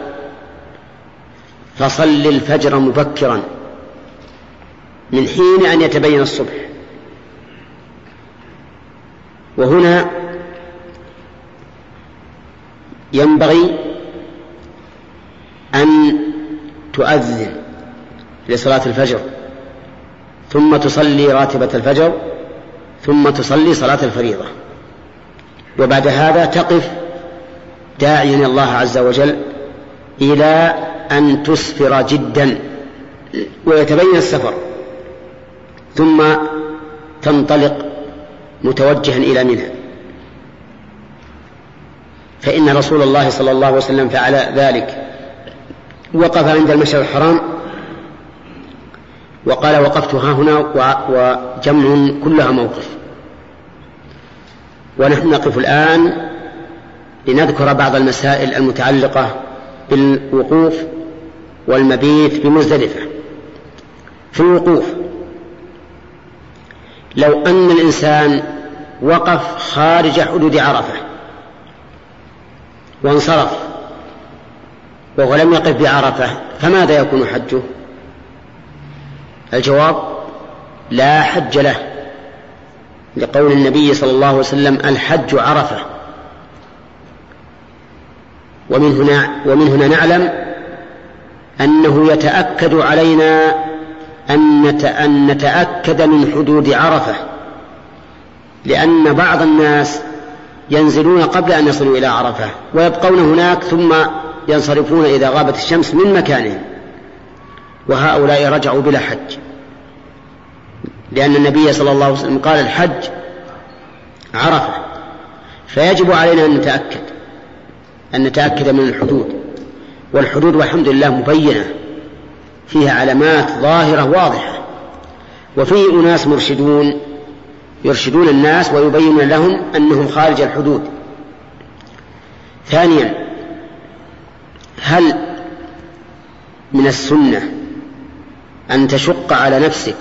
فصل الفجر مبكرا. من حين أن يتبين الصبح. وهنا ينبغي أن تؤذن لصلاة الفجر ثم تصلي راتبة الفجر ثم تصلي صلاة الفريضة. وبعد هذا تقف داعيا الله عز وجل إلى أن تسفر جدا ويتبين السفر. ثم تنطلق متوجها إلى منى فإن رسول الله صلى الله عليه وسلم فعل ذلك. وقف عند المشعر الحرام وقال وقفت ها هنا وجمع كلها موقف. ونحن نقف الآن لنذكر بعض المسائل المتعلقة بالوقوف والمبيت بمزدلفة. في الوقوف لو أن الإنسان وقف خارج حدود عرفة وانصرف وهو لم يقف بعرفة فماذا يكون حجه؟ الجواب لا حج له لقول النبي صلى الله عليه وسلم الحج عرفة. ومن هنا ومن هنا نعلم أنه يتأكد علينا أن نتأكد من حدود عرفة لأن بعض الناس ينزلون قبل أن يصلوا إلى عرفة ويبقون هناك ثم ينصرفون إذا غابت الشمس من مكانهم. وهؤلاء رجعوا بلا حج. لأن النبي صلى الله عليه وسلم قال الحج عرفة. فيجب علينا أن نتأكد أن نتأكد من الحدود. والحدود والحمد لله مبينة. فيها علامات ظاهرة واضحة. وفيه أناس مرشدون يرشدون الناس ويبينون لهم أنهم خارج الحدود. ثانيا هل من السنة أن تشق على نفسك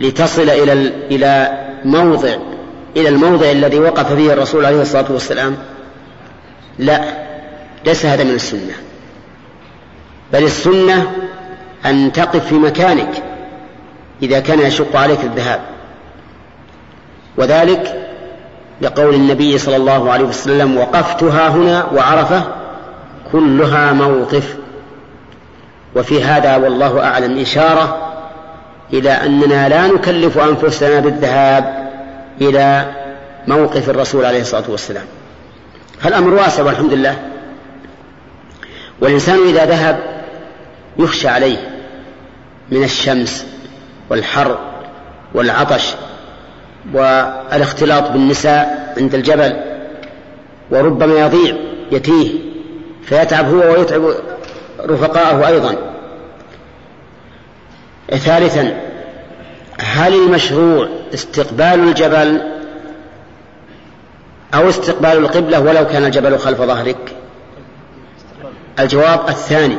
لتصل إلى إلى موضع إلى الموضع الذي وقف فيه الرسول عليه الصلاة والسلام؟ لا ليس هذا من السنة. بل السنة أن تقف في مكانك إذا كان يشق عليك الذهاب. وذلك لقول النبي صلى الله عليه وسلم وقفتها هنا وعرفة كلها موقف. وفي هذا والله أعلم إشارة إلى أننا لا نكلف أنفسنا بالذهاب إلى موقف الرسول عليه الصلاة والسلام. فالأمر واسع والحمد لله؟ والإنسان إذا ذهب يخشى عليه من الشمس والحر والعطش والاختلاط بالنساء عند الجبل وربما يضيع يتيه فيتعب هو ويتعب رفقاءه أيضا. ثالثا هل المشروع استقبال الجبل أو استقبال القبلة ولو كان الجبل خلف ظهرك؟ الجواب الثاني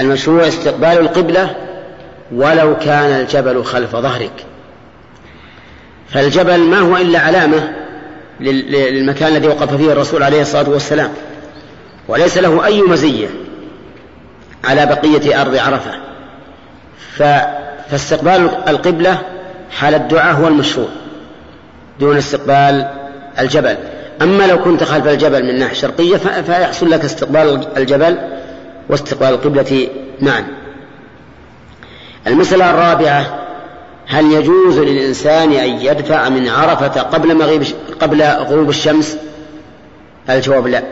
المشروع استقبال القبلة ولو كان الجبل خلف ظهرك. فالجبل ما هو إلا علامة للمكان الذي وقف فيه الرسول عليه الصلاة والسلام. وليس له أي مزية على بقية أرض عرفة. فاستقبال القبلة حال الدعاء هو المشروع دون استقبال الجبل. أما لو كنت خلف الجبل من الناحية الشرقية فيحصل لك استقبال الجبل واستقبال القبلة معا المسألة الرابعة هل يجوز للإنسان أن يدفع من عرفة قبل مغيب قبل غروب الشمس؟ الجواب لا.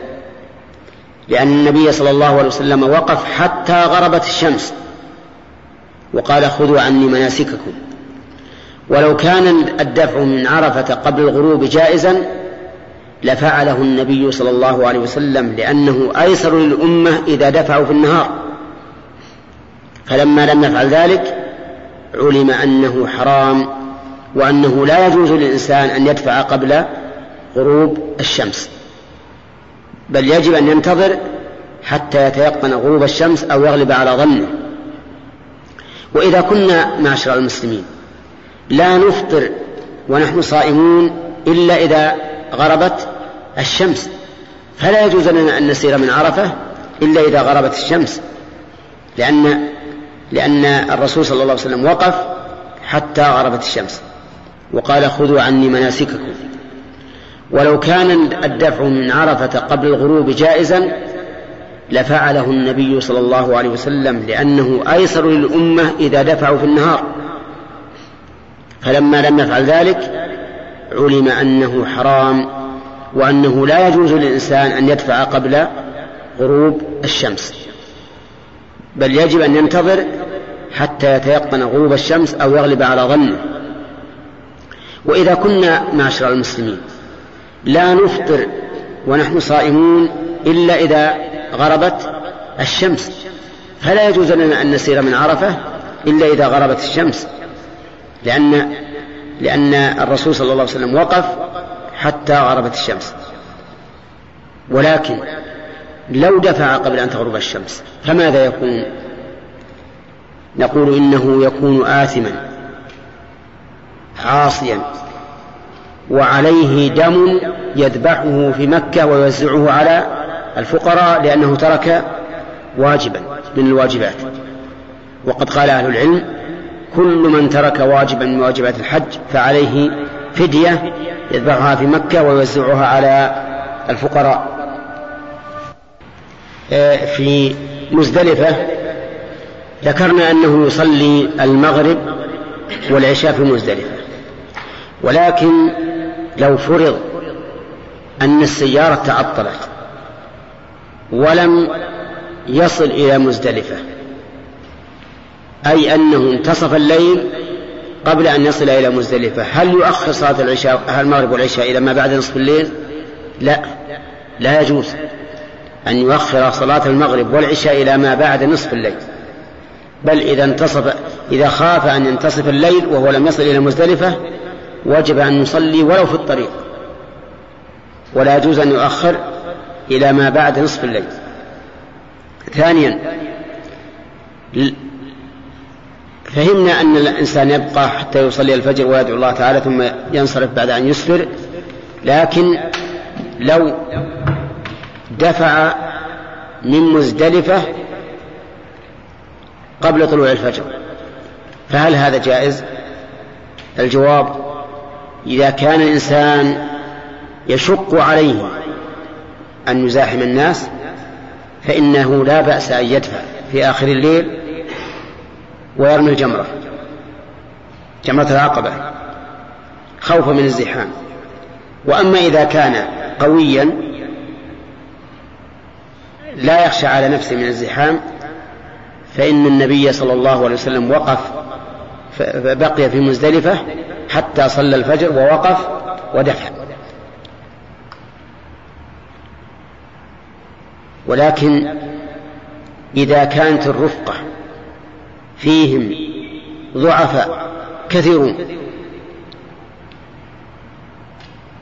لأن النبي صلى الله عليه وسلم وقف حتى غربت الشمس. وقال خذوا عني مناسككم. ولو كان الدفع من عرفة قبل الغروب جائزا لفعله النبي صلى الله عليه وسلم لأنه أيسر للأمة إذا دفعوا في النهار. فلما لم يفعل ذلك علم أنه حرام وأنه لا يجوز للإنسان أن يدفع قبل غروب الشمس. بل يجب أن ينتظر حتى يتيقن غروب الشمس أو يغلب على ظنه. وإذا كنا معشر المسلمين لا نفطر ونحن صائمون إلا إذا غربت الشمس. فلا يجوز لنا أن نسير من عرفة إلا إذا غربت الشمس. لأن لأن الرسول صلى الله عليه وسلم وقف حتى غربت الشمس. وقال خذوا عني مناسككم. ولو كان الدفع من عرفة قبل الغروب جائزا لفعله النبي صلى الله عليه وسلم لأنه أيسر للأمة إذا دفعوا في النهار. فلما لم يفعل ذلك علم أنه حرام وأنه لا يجوز للإنسان أن يدفع قبل غروب الشمس. بل يجب أن ينتظر حتى يتيقن غروب الشمس أو يغلب على ظنه. وإذا كنا معشر المسلمين لا نفطر ونحن صائمون إلا إذا غربت الشمس. فلا يجوز لنا أن نسير من عرفة إلا إذا غربت الشمس لأن لأن الرسول صلى الله عليه وسلم وقف حتى غربت الشمس. ولكن لو دفع قبل أن تغرب الشمس فماذا يكون؟ نقول إنه يكون آثما عاصيا وعليه دم يذبحه في مكة ويوزعه على الفقراء لأنه ترك واجبا من الواجبات. وقد قال أهل العلم كل من ترك واجبا من واجبات الحج فعليه فدية يذبحها في مكة ويوزعها على الفقراء. آه، في مزدلفة ذكرنا أنه يصلي المغرب والعشاء في مزدلفة. ولكن لو فرض أن السيارة تعطلت ولم يصل إلى مزدلفة أي أنه انتصف الليل قبل أن يصل إلى مزدلفة. هل يؤخر صلاة العشاء المغرب والعشاء إلى ما بعد نصف الليل؟ لا. لا يجوز أن يؤخر صلاة المغرب والعشاء إلى ما بعد نصف الليل. بل إذا انتصف إذا خاف أن ينتصف الليل وهو لم يصل إلى مزدلفة وجب أن يصلي ولو في الطريق. ولا يجوز أن يؤخر إلى ما بعد نصف الليل. ثانيا فهمنا أن الإنسان يبقى حتى يصلي الفجر ويدعو الله تعالى ثم ينصرف بعد أن يسفر لكن لو دفع من مزدلفة قبل طلوع الفجر. فهل هذا جائز؟ الجواب إذا كان الإنسان يشق عليه أن يزاحم الناس فإنه لا بأس أن يدفع في آخر الليل ويرمي الجمرة جمرة العقبة. خوفا من الزحام. وأما إذا كان قويا لا يخشى على نفسه من الزحام فإن النبي صلى الله عليه وسلم وقف فبقي في مزدلفة حتى صلى الفجر ووقف ودفع ولكن إذا كانت الرفقة فيهم ضعفاء كثيرون.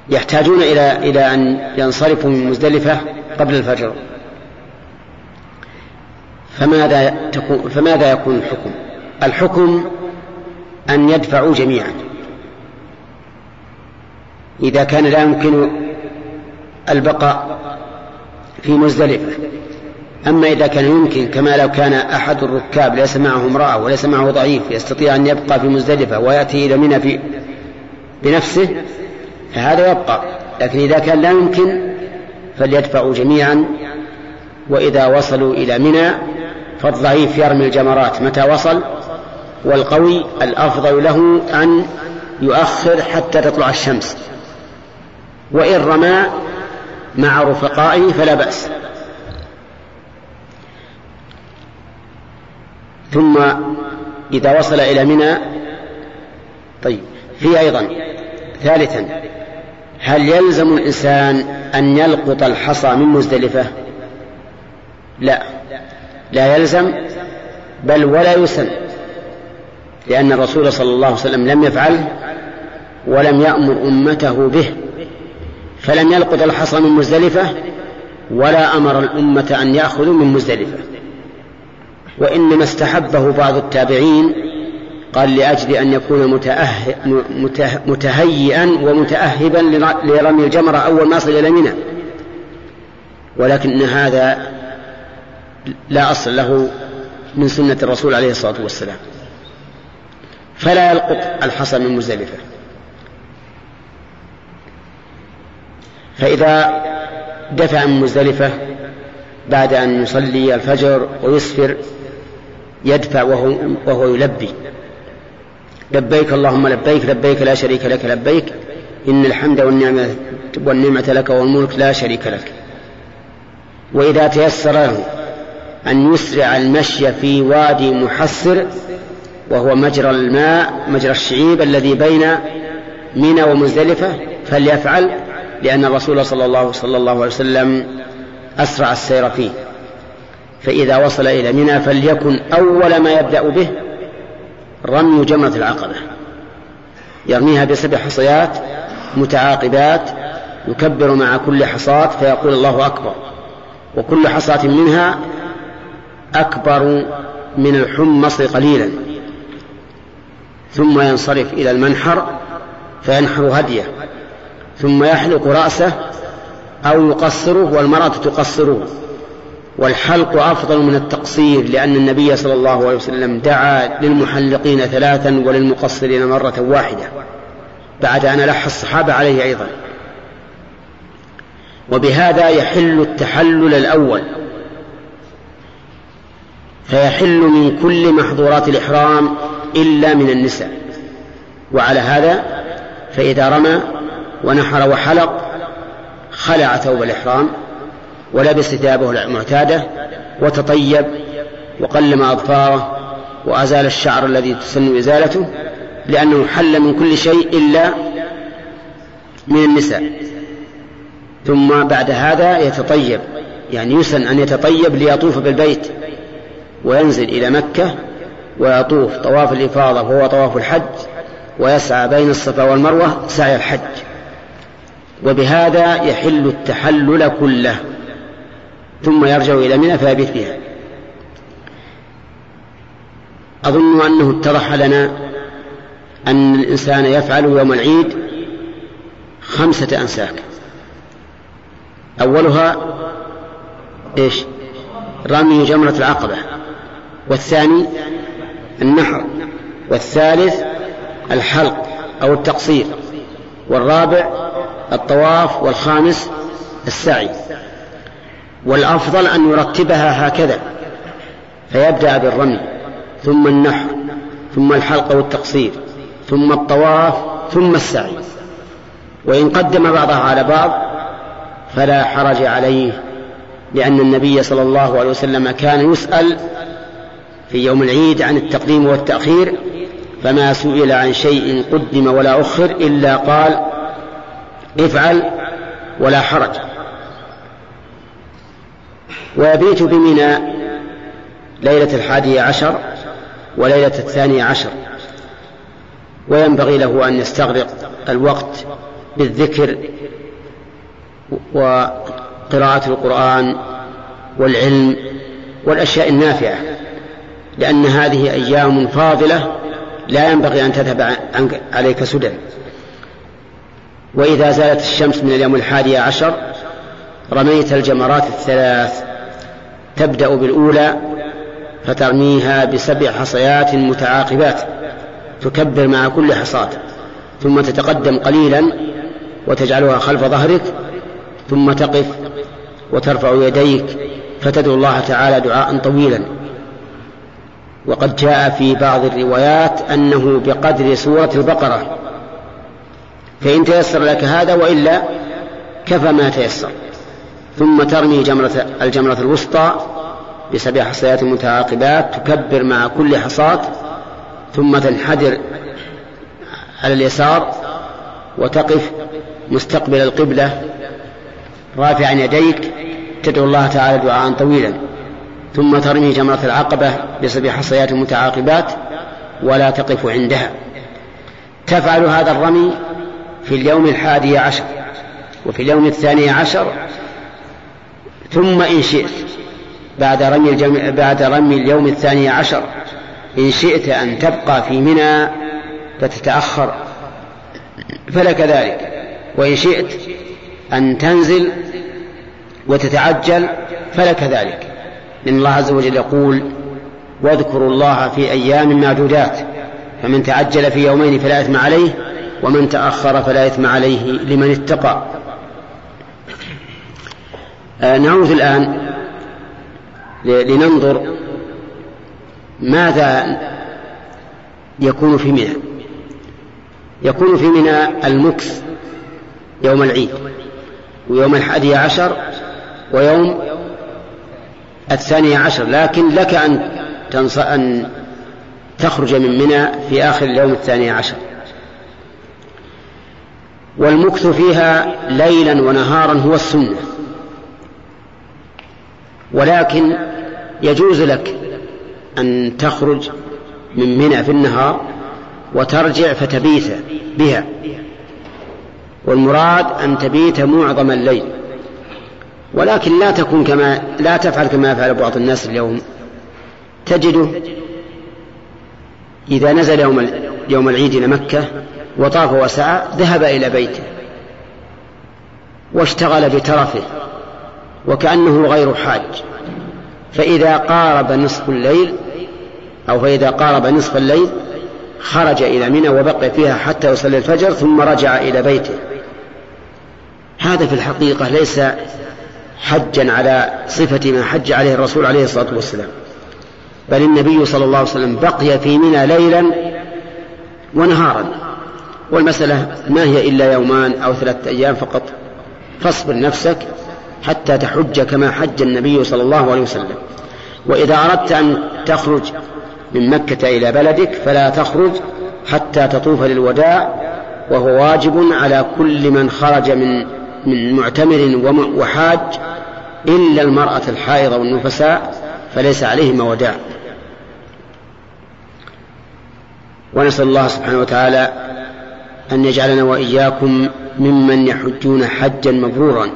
يحتاجون إلى إلى أن ينصرفوا من مزدلفة قبل الفجر. فماذا تكون فماذا يكون الحكم؟ الحكم أن يدفعوا جميعا. إذا كان لا يمكن البقاء في مزدلفة. أما إذا كان يمكن كما لو كان أحد الركاب ليس معه امرأة وليس معه ضعيف يستطيع أن يبقى في مزدلفة ويأتي إلى منى في بنفسه فهذا يبقى. لكن إذا كان لا يمكن فليدفعوا جميعا. وإذا وصلوا إلى منى فالضعيف يرمي الجمرات متى وصل. والقوي الأفضل له أن يؤخر حتى تطلع الشمس. وإن رمى مع رفقائه فلا بأس. ثم إذا وصل إلى منى طيب في أيضا ثالثا هل يلزم الإنسان أن يلقط الحصى من مزدلفة؟ لا لا يلزم بل ولا يسن لأن الرسول صلى الله عليه وسلم لم يفعله ولم يأمر أمته به فلم يلقط الحصى من مزدلفة ولا أمر الأمة أن يأخذوا من مزدلفة. وإنما استحبه بعض التابعين قال لأجل أن يكون متهيئا ومتأهبا لرمي الجمرة أول ما صل إلى منى. ولكن هذا لا أصل له من سنة الرسول عليه الصلاة والسلام. فلا يلقط الحصى من مزدلفة. فإذا دفع من مزدلفة بعد أن يصلي الفجر ويسفر يدفع وهو, وهو يلبي. لبيك اللهم لبيك لبيك لا شريك لك لبيك. إن الحمد والنعمة, والنعمة لك والملك لا شريك لك. وإذا تيسر له أن يسرع المشي في وادي محسر وهو مجرى الماء مجرى الشعيب الذي بين منى ومزدلفة فليفعل لأن الرسول صلى الله صلى الله عليه وسلم أسرع السير فيه. فإذا وصل إلى منى فليكن أول ما يبدأ به رمي جمرة العقبة. يرميها بسبع حصيات متعاقبات يكبر مع كل حصاة فيقول الله أكبر. وكل حصاة منها أكبر من الحمص قليلا. ثم ينصرف إلى المنحر فينحر هديه. ثم يحلق رأسه أو يقصره والمرأة تقصره. والحلق أفضل من التقصير لأن النبي صلى الله عليه وسلم دعا للمحلقين ثلاثا وللمقصرين مرة واحدة بعد أن لح الصحابة عليه أيضا. وبهذا يحل التحلل الأول. فيحل من كل محظورات الإحرام إلا من النساء. وعلى هذا فإذا رمى ونحر وحلق خلع ثوب الإحرام. ولبس ثيابه المعتادة وتطيب وقلم أظفاره وأزال الشعر الذي تسن إزالته لأنه حل من كل شيء إلا من النساء. ثم بعد هذا يتطيب يعني يسن أن يتطيب ليطوف بالبيت وينزل إلى مكة ويطوف. طواف الإفاضة وهو طواف الحج ويسعى بين الصفا والمروة سعي الحج. وبهذا يحل التحلل كله. ثم يرجع إلى منى فيبيت بها. أظن أنه اتضح لنا أن الإنسان يفعل يوم العيد خمسة أنساك. أولها إيش؟ رمي جمرة العقبة. والثاني النحر. والثالث الحلق أو التقصير. والرابع الطواف والخامس السعي. والأفضل أن يرتبها هكذا فيبدأ بالرمي ثم النحر ثم الحلق والتقصير ثم الطواف ثم السعي. وإن قدم بعضها على بعض فلا حرج عليه لأن النبي صلى الله عليه وسلم كان يسأل في يوم العيد عن التقديم والتأخير فما سئل عن شيء قدم ولا أخر إلا قال افعل ولا حرج. ويبيت بمنى ليلة الحادية عشر وليلة الثانية عشر. وينبغي له أن يستغرق الوقت بالذكر وقراءة القرآن والعلم والأشياء النافعة لأن هذه أيام فاضلة لا ينبغي أن تذهب عليك سدى. وإذا زالت الشمس من اليوم الحادي عشر رميت الجمرات الثلاث تبدأ بالأولى فترميها بسبع حصيات متعاقبات تكبر مع كل حصاة ثم تتقدم قليلا وتجعلها خلف ظهرك ثم تقف وترفع يديك فتدعو الله تعالى دعاء طويلا. وقد جاء في بعض الروايات أنه بقدر سورة البقرة فإن تيسر لك هذا وإلا كفى ما تيسر. ثم ترمي جمرة الجمرة الوسطى بسبع حصيات متعاقبات تكبر مع كل حصاة ثم تنحدر على اليسار وتقف مستقبل القبلة. رافعا يديك تدعو الله تعالى دعاء طويلا. ثم ترمي جمرة العقبة بسبع حصيات متعاقبات ولا تقف عندها. تفعل هذا الرمي في اليوم الحادي عشر وفي اليوم الثاني عشر ثم إن شئت بعد رمي الجم... بعد رمي اليوم الثاني عشر إن شئت أن تبقى في منى فتتأخر. فلك ذلك. وإن شئت أن تنزل وتتعجل فلك ذلك. لأن الله عز وجل يقول واذكروا الله في أيام معدودات فمن تعجل في يومين فلا إثم عليه ومن تأخر فلا إثم عليه لمن اتقى. نعود الآن لننظر ماذا يكون في منى. يكون في منى المكث يوم العيد ويوم الحادي عشر ويوم الثاني عشر. لكن لك أن تنص أن تخرج من منى في آخر اليوم الثاني عشر. والمكث فيها ليلا ونهارا هو السنة. ولكن يجوز لك أن تخرج من منى في النهار وترجع فتبيت بها. والمراد أن تبيت معظم الليل. ولكن لا تكون كما لا تفعل كما يفعل بعض الناس اليوم. تجده إذا نزل يوم يوم العيد إلى مكة وطاف وسعى ذهب إلى بيته واشتغل بترفه وكأنه غير حاج. فإذا قارب نصف الليل أو فإذا قارب نصف الليل خرج إلى منى وبقي فيها حتى يصلي الفجر ثم رجع إلى بيته. هذا في الحقيقة ليس حجا على صفة ما حج عليه الرسول عليه الصلاة والسلام. بل النبي صلى الله عليه وسلم بقي في منى ليلا ونهارا. والمسألة ما هي إلا يومان أو ثلاثة أيام فقط. فاصبر نفسك حتى تحج كما حج النبي صلى الله عليه وسلم. وإذا أردت أن تخرج من مكة إلى بلدك فلا تخرج حتى تطوف للوداع وهو واجب على كل من خرج من من معتمر وحاج إلا المرأة الحائضة والنفساء فليس عليهما وداع. ونسأل الله سبحانه وتعالى أن يجعلنا وإياكم ممن يحجون حجا مبرورا.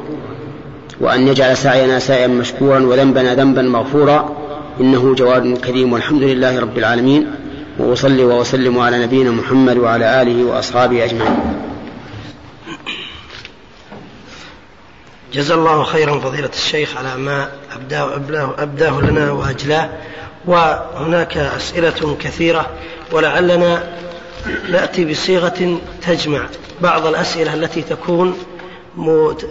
وأن يجعل سعينا سعيا مشكورا وذنبنا ذنبا مغفورا. إنه جواد كريم والحمد لله رب العالمين. وأصلي وأسلم على نبينا محمد وعلى آله وأصحابه أجمعين. جزا الله خيرا فضيلة الشيخ على ما أبداه, أبداه, أبداه لنا وأجلاه. وهناك أسئلة كثيرة ولعلنا نأتي بصيغة تجمع بعض الأسئلة التي تكون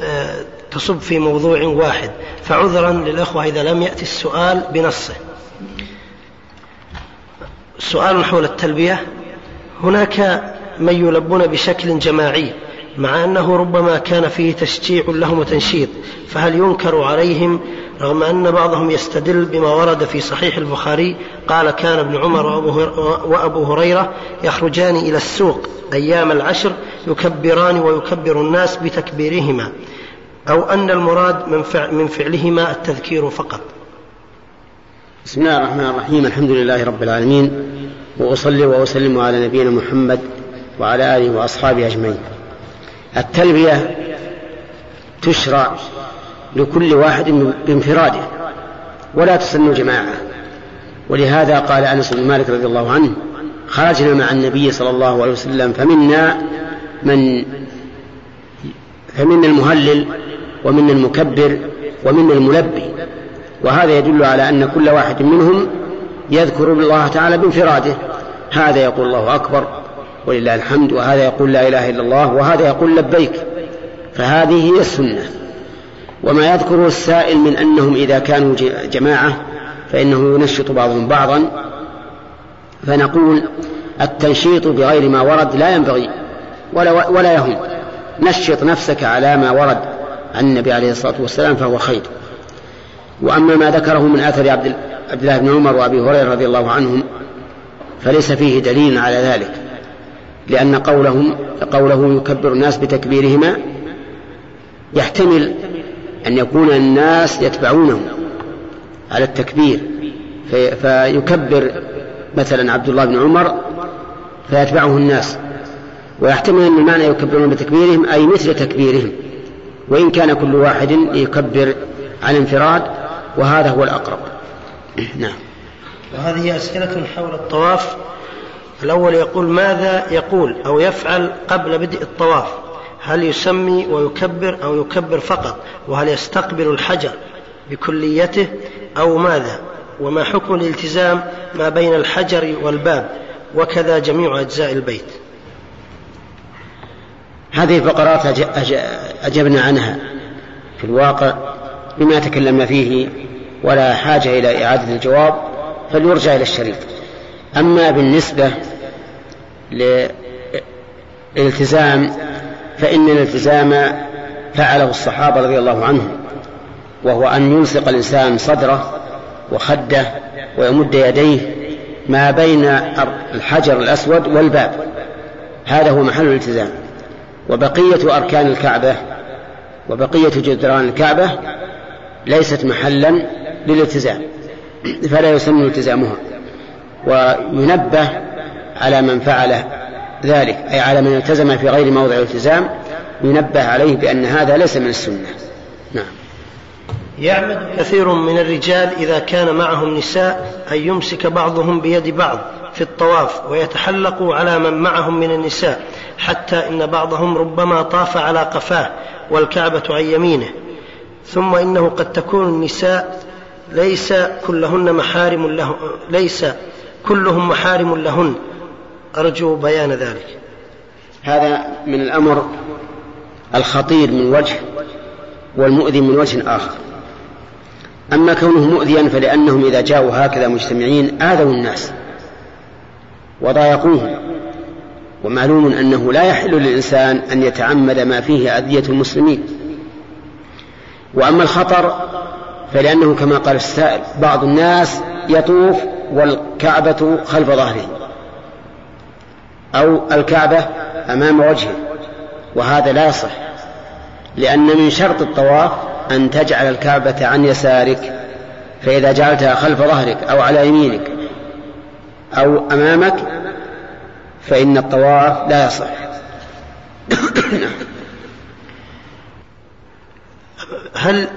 آه، تصب في موضوع واحد فعذرا للأخوة إذا لم يأتي السؤال بنصه. سؤال حول التلبية هناك من يلبون بشكل جماعي مع أنه ربما كان فيه تشجيع لهم وتنشيط فهل ينكر عليهم رغم أن بعضهم يستدل بما ورد في صحيح البخاري قال كان ابن عمر وأبو هريرة يخرجان إلى السوق أيام العشر يكبران ويكبر الناس بتكبيرهما. أو أن المراد من, فعل من فعلهما التذكير فقط. بسم الله الرحمن الرحيم. الحمد لله رب العالمين. وأصلي وأسلم على نبينا محمد وعلى آله وأصحابه أجمعين. التلبية تشرع لكل واحد بانفراده ولا تسن جماعة. ولهذا قال أنس بن مالك رضي الله عنه خرجنا مع النبي صلى الله عليه وسلم فمنا من فمنا المهلل ومنا المكبر ومنا الملبي. وهذا يدل على أن كل واحد منهم يذكر الله تعالى بانفراده. هذا يقول الله أكبر ولله الحمد وهذا يقول لا إله إلا الله وهذا يقول لبيك. فهذه هي السنة. وما يذكره السائل من أنهم إذا كانوا جماعة فإنه ينشط بعضهم بعضا. فنقول التنشيط بغير ما ورد لا ينبغي ولا, ولا يهم. نشط نفسك على ما ورد. عن النبي عليه الصلاة والسلام فهو خير. وأما ما ذكره من أثر عبد الله بن عمر وأبي هريرة رضي الله عنهم فليس فيه دليل على ذلك لأن قولهم قوله يكبر الناس بتكبيرهما يحتمل أن يكون الناس يتبعونه على التكبير. في فيكبر مثلا عبد الله بن عمر فيتبعه الناس ويحتمل أن المعنى يكبرون بتكبيرهم أي مثل تكبيرهم. وإن كان كل واحد يكبر عن انفراد وهذا هو الأقرب. نعم. وهذه أسئلة حول الطواف. الأول يقول ماذا يقول أو يفعل قبل بدء الطواف؟ هل يسمي ويكبر أو يكبر فقط؟ وهل يستقبل الحجر بكليته أو ماذا؟ وما حكم الالتزام ما بين الحجر والباب؟ وكذا جميع أجزاء البيت. هذه الفقرات أجبنا عنها في الواقع بما تكلمنا فيه ولا حاجة إلى إعادة الجواب فليرجع إلى الشريط. أما بالنسبة للالتزام فإن الالتزام فعله الصحابة رضي الله عنهم وهو أن يلصق الإنسان صدره وخده ويمد يديه ما بين الحجر الأسود والباب. هذا هو محل الالتزام. وبقية أركان الكعبة وبقية جدران الكعبة ليست محلا للالتزام فلا يسمى التزامها وينبه على من فعل ذلك أي على من التزم في غير موضع الالتزام ينبه عليه بأن هذا ليس من السنة. نعم. يعمد كثير من الرجال إذا كان معهم نساء أن يمسك بعضهم بيد بعض في الطواف ويتحلقوا على من معهم من النساء. حتى إن بعضهم ربما طاف على قفاه والكعبة عن يمينه. ثم إنه قد تكون النساء ليس كلهن محارم له ليس كلهم محارم لهن. أرجو بيان ذلك. هذا من الأمر الخطير من وجه والمؤذي من وجه آخر. أما كونه مؤذيا فلأنهم إذا جاءوا هكذا مجتمعين آذوا الناس وضايقوهم. ومعلوم أنه لا يحل للإنسان أن يتعمد ما فيه أذية المسلمين. وأما الخطر فلأنه كما قال السائل بعض الناس يطوف والكعبة خلف ظهره أو الكعبة أمام وجهه وهذا لا يصح لأن من شرط الطواف أن تجعل الكعبة عن يسارك فإذا جعلتها خلف ظهرك أو على يمينك أو أمامك فإن الطواف لا يصح. هل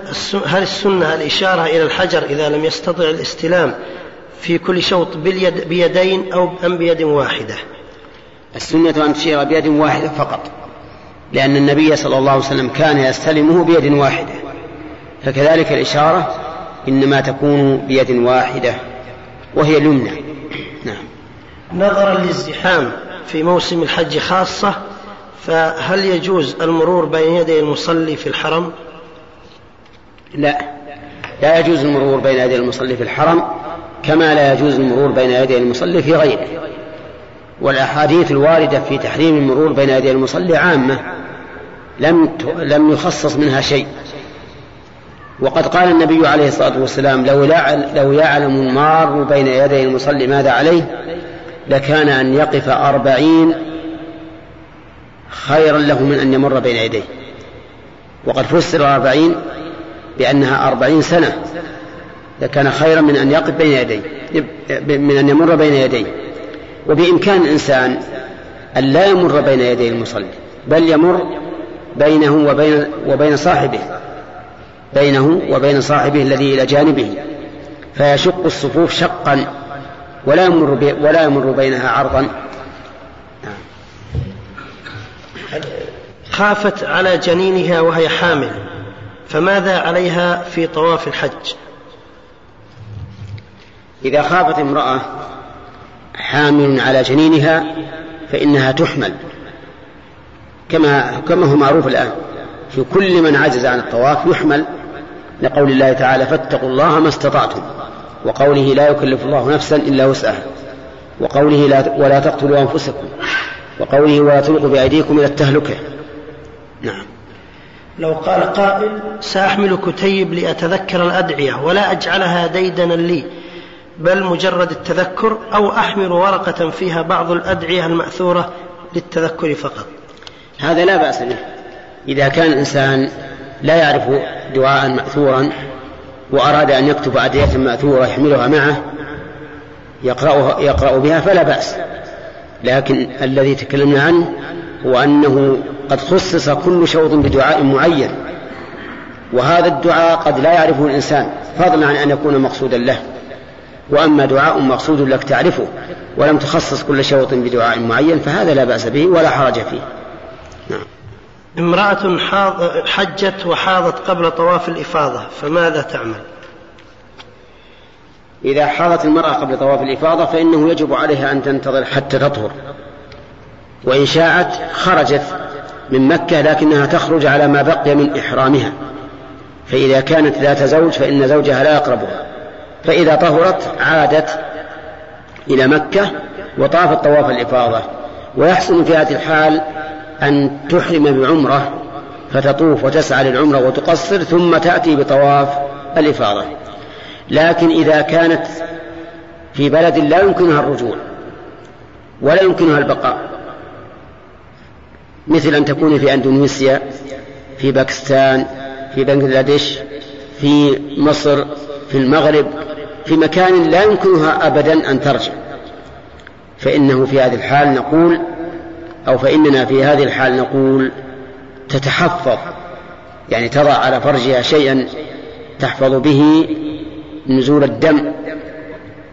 هل السنة الإشارة إلى الحجر إذا لم يستطع الاستلام في كل شوط باليد بيدين أو أم بيد واحدة؟ السنة أن تشير بيد واحدة فقط لأن النبي صلى الله عليه وسلم كان يستلمه بيد واحدة. فكذلك الإشارة إنما تكون بيد واحدة وهي اليمنى. نظرا للزحام في موسم الحج خاصة فهل يجوز المرور بين يدي المصلي في الحرم؟ لا. لا يجوز المرور بين يدي المصلي في الحرم كما لا يجوز المرور بين يدي المصلي في غيره. والأحاديث الواردة في تحريم المرور بين يدي المصلي عامة لم لم يخصص منها شيء. وقد قال النبي عليه الصلاة والسلام لو لو يعلم المار بين يدي المصلي ماذا عليه؟ لكان أن يقف أربعين خيرا له من أن يمر بين يديه. وقد فسر أربعين بأنها أربعين سنة. لكان خيرا من أن يقف بين يديه. من أن يمر بين يديه. وبإمكان الإنسان أن لا يمر بين يدي المصلي بل يمر بينه وبين وبين صاحبه. بينه وبين صاحبه الذي إلى جانبه. فيشق الصفوف شقا. ولا يمر ولا يمر بينها عرضا. خافت على جنينها وهي حامل فماذا عليها في طواف الحج؟ إذا خافت امرأة حامل على جنينها فإنها تحمل كما كما هو معروف الآن. في كل من عجز عن الطواف يحمل لقول الله تعالى فاتقوا الله ما استطعتم. وقوله لا يكلف الله نفسا إلا وسعها وقوله لا ولا تقتلوا أنفسكم وقوله ولا تلقوا بأيديكم إلى التهلكة. نعم. لو قال قائل سأحمل كتيب لأتذكر الأدعية ولا أجعلها ديدنا لي بل مجرد التذكر أو أحمل ورقة فيها بعض الأدعية المأثورة للتذكر فقط. هذا لا بأس به. إذا كان الإنسان لا يعرف دعاء مأثورا وأراد أن يكتب أدعية مأثورة يحملها معه يقرأها يقرأ بها فلا بأس. لكن الذي تكلمنا عنه هو أنه قد خصص كل شوط بدعاء معين. وهذا الدعاء قد لا يعرفه الإنسان فضلا عن أن يكون مقصودا له. وأما دعاء مقصود لك تعرفه ولم تخصص كل شوط بدعاء معين فهذا لا بأس به ولا حرج فيه. نعم. امرأة حجت وحاضت قبل طواف الإفاضة فماذا تعمل؟ إذا حاضت المرأة قبل طواف الإفاضة فإنه يجب عليها أن تنتظر حتى تطهر. وإن شاءت خرجت من مكة لكنها تخرج على ما بقي من إحرامها. فإذا كانت ذات زوج فإن زوجها لا يقربها. فإذا طهرت عادت إلى مكة وطافت طواف الإفاضة. ويحسن في هذه الحال أن تحرم بعمرة فتطوف وتسعى للعمرة وتقصر ثم تأتي بطواف الإفاضة. لكن إذا كانت في بلد لا يمكنها الرجوع ولا يمكنها البقاء مثل أن تكون في أندونيسيا في باكستان في بنغلاديش في مصر في المغرب في مكان لا يمكنها أبدا أن ترجع. فإنه في هذه الحال نقول أو فإننا في هذه الحال نقول تتحفظ يعني تضع على فرجها شيئا تحفظ به نزول الدم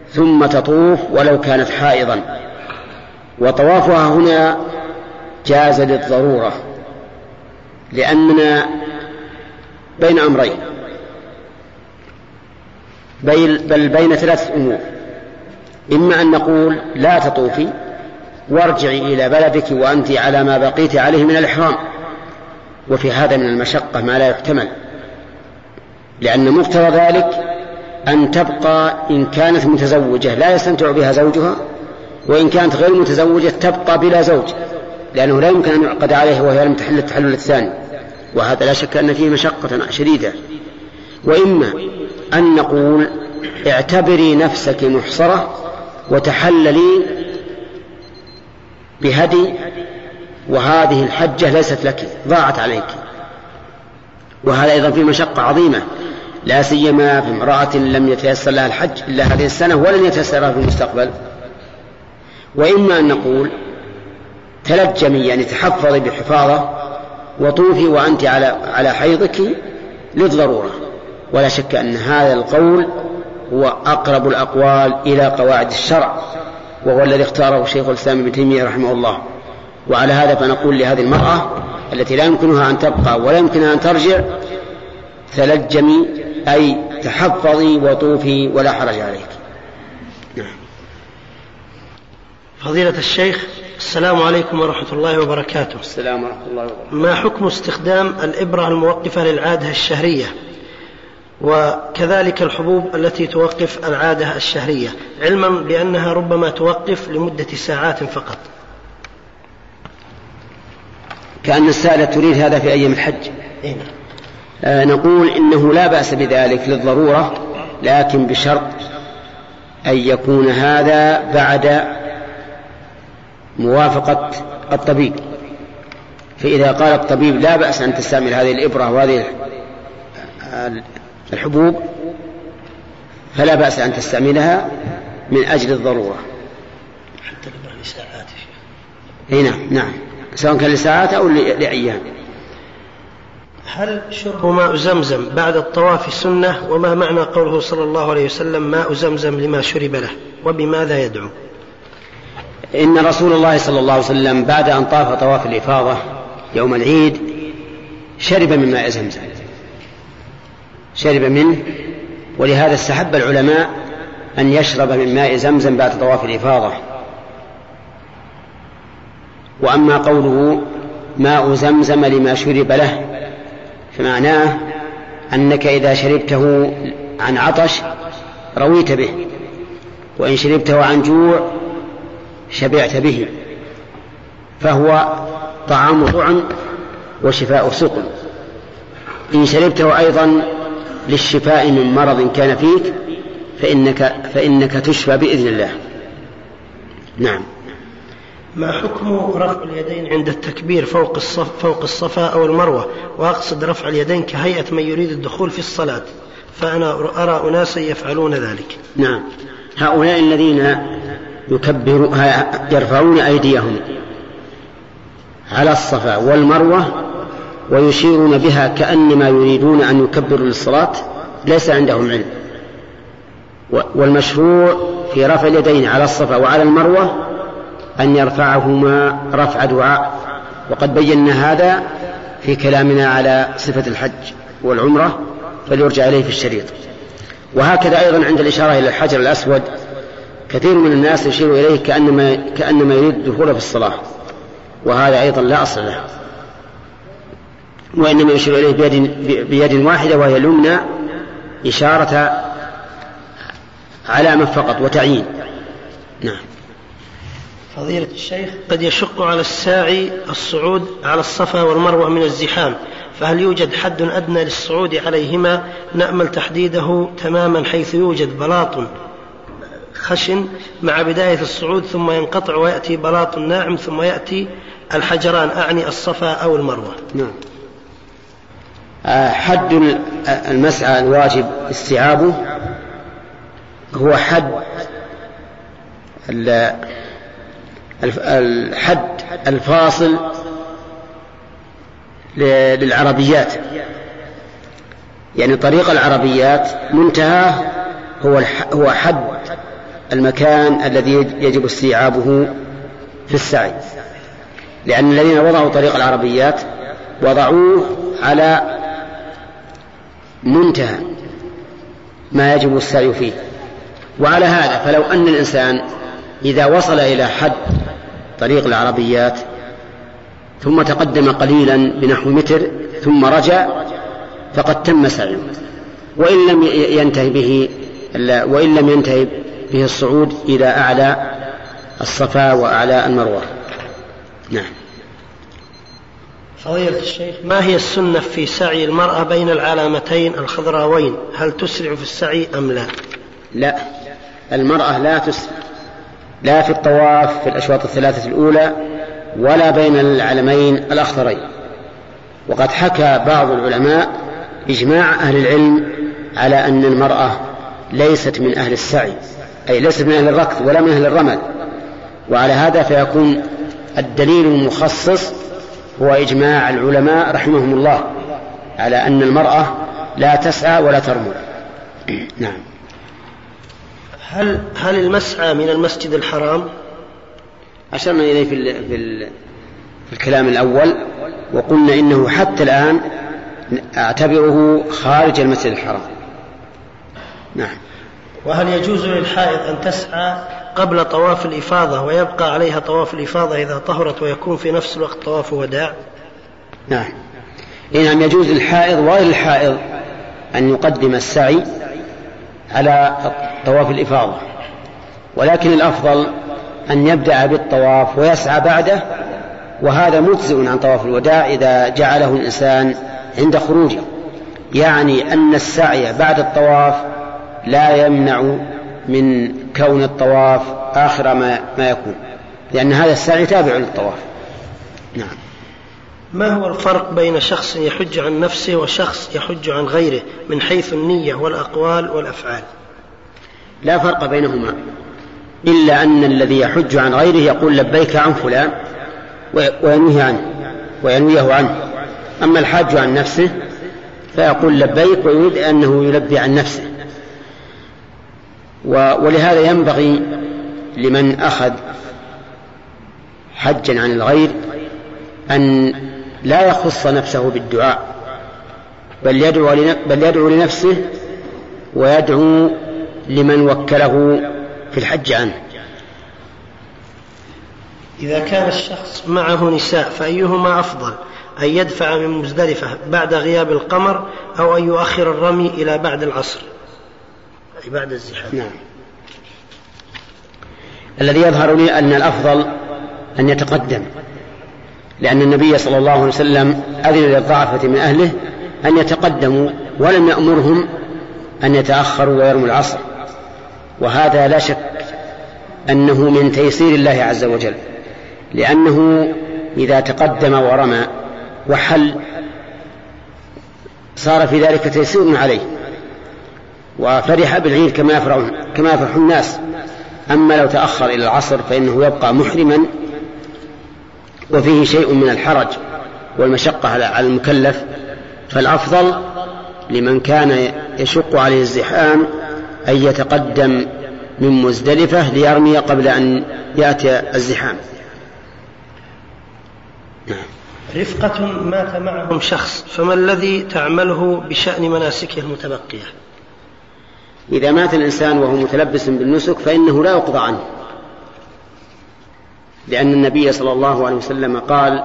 ثم تطوف ولو كانت حائضا. وطوافها هنا جاز للضرورة لأننا بين أمرين بل بين ثلاثة أمور. إما أن نقول لا تطوفي وارجعي إلى بلدك وأنت على ما بقيت عليه من الإحرام. وفي هذا من المشقة ما لا يحتمل. لأن مقتضى ذلك أن تبقى إن كانت متزوجة لا يستمتع بها زوجها وإن كانت غير متزوجة تبقى بلا زوج لأنه لا يمكن أن يعقد عليها وهي لم تحل التحلل الثاني. وهذا لا شك أن فيه مشقة شديدة. وإما أن نقول اعتبري نفسك محصرة وتحللي بهدي وهذه الحجة ليست لك ضاعت عليك. وهذا أيضا فيه مشقة عظيمة لا سيما في امرأة لم يتيسر لها الحج إلا هذه السنة ولن يتيسر في المستقبل. وإما أن نقول تلجمي يعني تحفظي بحفاظة وطوفي وأنت على على حيضك للضرورة. ولا شك أن هذا القول هو أقرب الأقوال إلى قواعد الشرع. وهو الذي اختاره شيخ الإسلام ابن تيمية رحمه الله. وعلى هذا فنقول لهذه المرأة التي لا يمكنها أن تبقى ولا يمكنها أن ترجع تلجمي أي تحفظي وطوفي ولا حرج عليك. نعم. فضيلة الشيخ السلام عليكم ورحمة الله وبركاته. السلام ورحمة الله وبركاته. ما حكم استخدام الإبرة الموقفة للعادة الشهرية؟ وكذلك الحبوب التي توقف العادة الشهرية علما بأنها ربما توقف لمدة ساعات فقط. كأن السائلة تريد هذا في أيام الحج. إيه؟ آه نقول إنه لا بأس بذلك للضرورة لكن بشرط أن يكون هذا بعد موافقة الطبيب. فإذا قال الطبيب لا بأس أن تستعمل هذه الإبرة وهذه الحبوب فلا بأس أن تستعملها من أجل الضرورة. حتى لساعات إي نعم نعم. سواء كان لساعات أو لأيام. هل شرب ماء زمزم بعد الطواف سنة؟ وما معنى قوله صلى الله عليه وسلم ماء زمزم لما شرب له؟ وبماذا يدعو؟ إن رسول الله صلى الله عليه وسلم بعد أن طاف طواف الإفاضة يوم العيد شرب من ماء زمزم. شرب منه ولهذا استحب العلماء أن يشرب من ماء زمزم بعد طواف الإفاضة. وأما قوله ماء زمزم لما شرب له فمعناه أنك إذا شربته عن عطش رويت به وإن شربته عن جوع شبعت به فهو طعام طعم وشفاء سقم. إن شربته أيضا للشفاء من مرض كان فيك فإنك فإنك تشفى بإذن الله. نعم. ما حكم رفع اليدين عند التكبير فوق الصف فوق الصفا أو المروة؟ وأقصد رفع اليدين كهيئة من يريد الدخول في الصلاة فأنا أرى أناسا يفعلون ذلك. نعم. هؤلاء الذين يكبرون يرفعون أيديهم على الصفا والمروة ويشيرون بها كأنما يريدون أن يكبروا للصلاة ليس عندهم علم. والمشروع في رفع اليدين على الصفا وعلى المروة أن يرفعهما رفع دعاء. وقد بينا هذا في كلامنا على صفة الحج والعمرة فليرجع إليه في الشريط. وهكذا أيضا عند الإشارة إلى الحجر الأسود كثير من الناس يشير إليه كأنما, كأنما يريد الدخول في الصلاة وهذا أيضا لا أصل له. وإنما يشير إليه بيد, بيد واحدة وهي اليمنى إشارة علامة فقط وتعيين. نعم. فضيلة الشيخ قد يشق على الساعي الصعود على الصفا والمروة من الزحام فهل يوجد حد أدنى للصعود عليهما؟ نأمل تحديده تماما حيث يوجد بلاط خشن مع بداية الصعود ثم ينقطع ويأتي بلاط ناعم ثم يأتي الحجران أعني الصفا أو المروة. نعم. حد المسعى الواجب استيعابه هو حد الحد الفاصل للعربيات. يعني طريق العربيات منتهى هو هو حد المكان الذي يجب استيعابه في السعي. لأن الذين وضعوا طريق العربيات وضعوه على منتهى ما يجب السعي فيه. وعلى هذا فلو أن الإنسان إذا وصل إلى حد طريق العربيات ثم تقدم قليلا بنحو متر ثم رجع فقد تم سعيه. وإن لم ينتهي به وإن لم ينتهي به الصعود إلى أعلى الصفا وأعلى المروة. نعم. فضيلة الشيخ ما هي السنة في سعي المرأة بين العلامتين الخضراوين؟ هل تسرع في السعي أم لا؟ لا. المرأة لا تسرع. لا في الطواف في الأشواط الثلاثة الأولى ولا بين العلمين الأخضرين. وقد حكى بعض العلماء إجماع أهل العلم على أن المرأة ليست من أهل السعي أي ليست من أهل الركض ولا من أهل الرمل. وعلى هذا فيكون الدليل المخصص هو إجماع العلماء رحمهم الله على أن المرأة لا تسعى ولا ترمل نعم هل هل المسعى من المسجد الحرام؟ أشرنا إليه في ال في, ال في الكلام الأول وقلنا إنه حتى الآن أعتبره خارج المسجد الحرام. نعم. وهل يجوز للحائض أن تسعى قبل طواف الإفاضة ويبقى عليها طواف الإفاضة إذا طهرت ويكون في نفس الوقت طواف وداع؟ نعم. نعم يجوز للحائض وغير الحائض أن يقدم السعي على طواف الإفاضة ولكن الأفضل أن يبدأ بالطواف ويسعى بعده وهذا مجزئ عن طواف الوداع إذا جعله الإنسان عند خروجه يعني أن السعي بعد الطواف لا يمنع من كون الطواف آخر ما, ما يكون. لأن هذا السعي تابع للطواف. نعم. ما هو الفرق بين شخص يحج عن نفسه وشخص يحج عن غيره من حيث النية والأقوال والأفعال؟ لا فرق بينهما. إلا أن الذي يحج عن غيره يقول لبيك عن فلان وينويه عنه وينويه عنه. أما الحاج عن نفسه فيقول لبيك ويريد أنه يلبي عن نفسه. ولهذا ينبغي لمن أخذ حجا عن الغير أن لا يخص نفسه بالدعاء بل يدعو لنفسه ويدعو لمن وكله في الحج عنه. إذا كان الشخص معه نساء فأيهما أفضل؟ أن يدفع من مزدلفة بعد غياب القمر أو أن يؤخر الرمي إلى بعد العصر؟ بعد الزحام. نعم. الذي يظهر لي أن الأفضل أن يتقدم لأن النبي صلى الله عليه وسلم أذن للضعفة من أهله أن يتقدموا ولم يأمرهم أن يتأخروا ويرموا العصر. وهذا لا شك أنه من تيسير الله عز وجل لأنه إذا تقدم ورمى وحل صار في ذلك تيسير عليه. وفرح بالعيد كما يفرح كما يفرح الناس. أما لو تأخر إلى العصر فإنه يبقى محرما وفيه شيء من الحرج والمشقة على المكلف. فالأفضل لمن كان يشق عليه الزحام أن يتقدم من مزدلفة ليرمي قبل أن يأتي الزحام. نعم. رفقة مات معهم شخص فما الذي تعمله بشأن مناسكه المتبقية؟ إذا مات الإنسان وهو متلبس بالنسك فإنه لا يقضى عنه. لأن النبي صلى الله عليه وسلم قال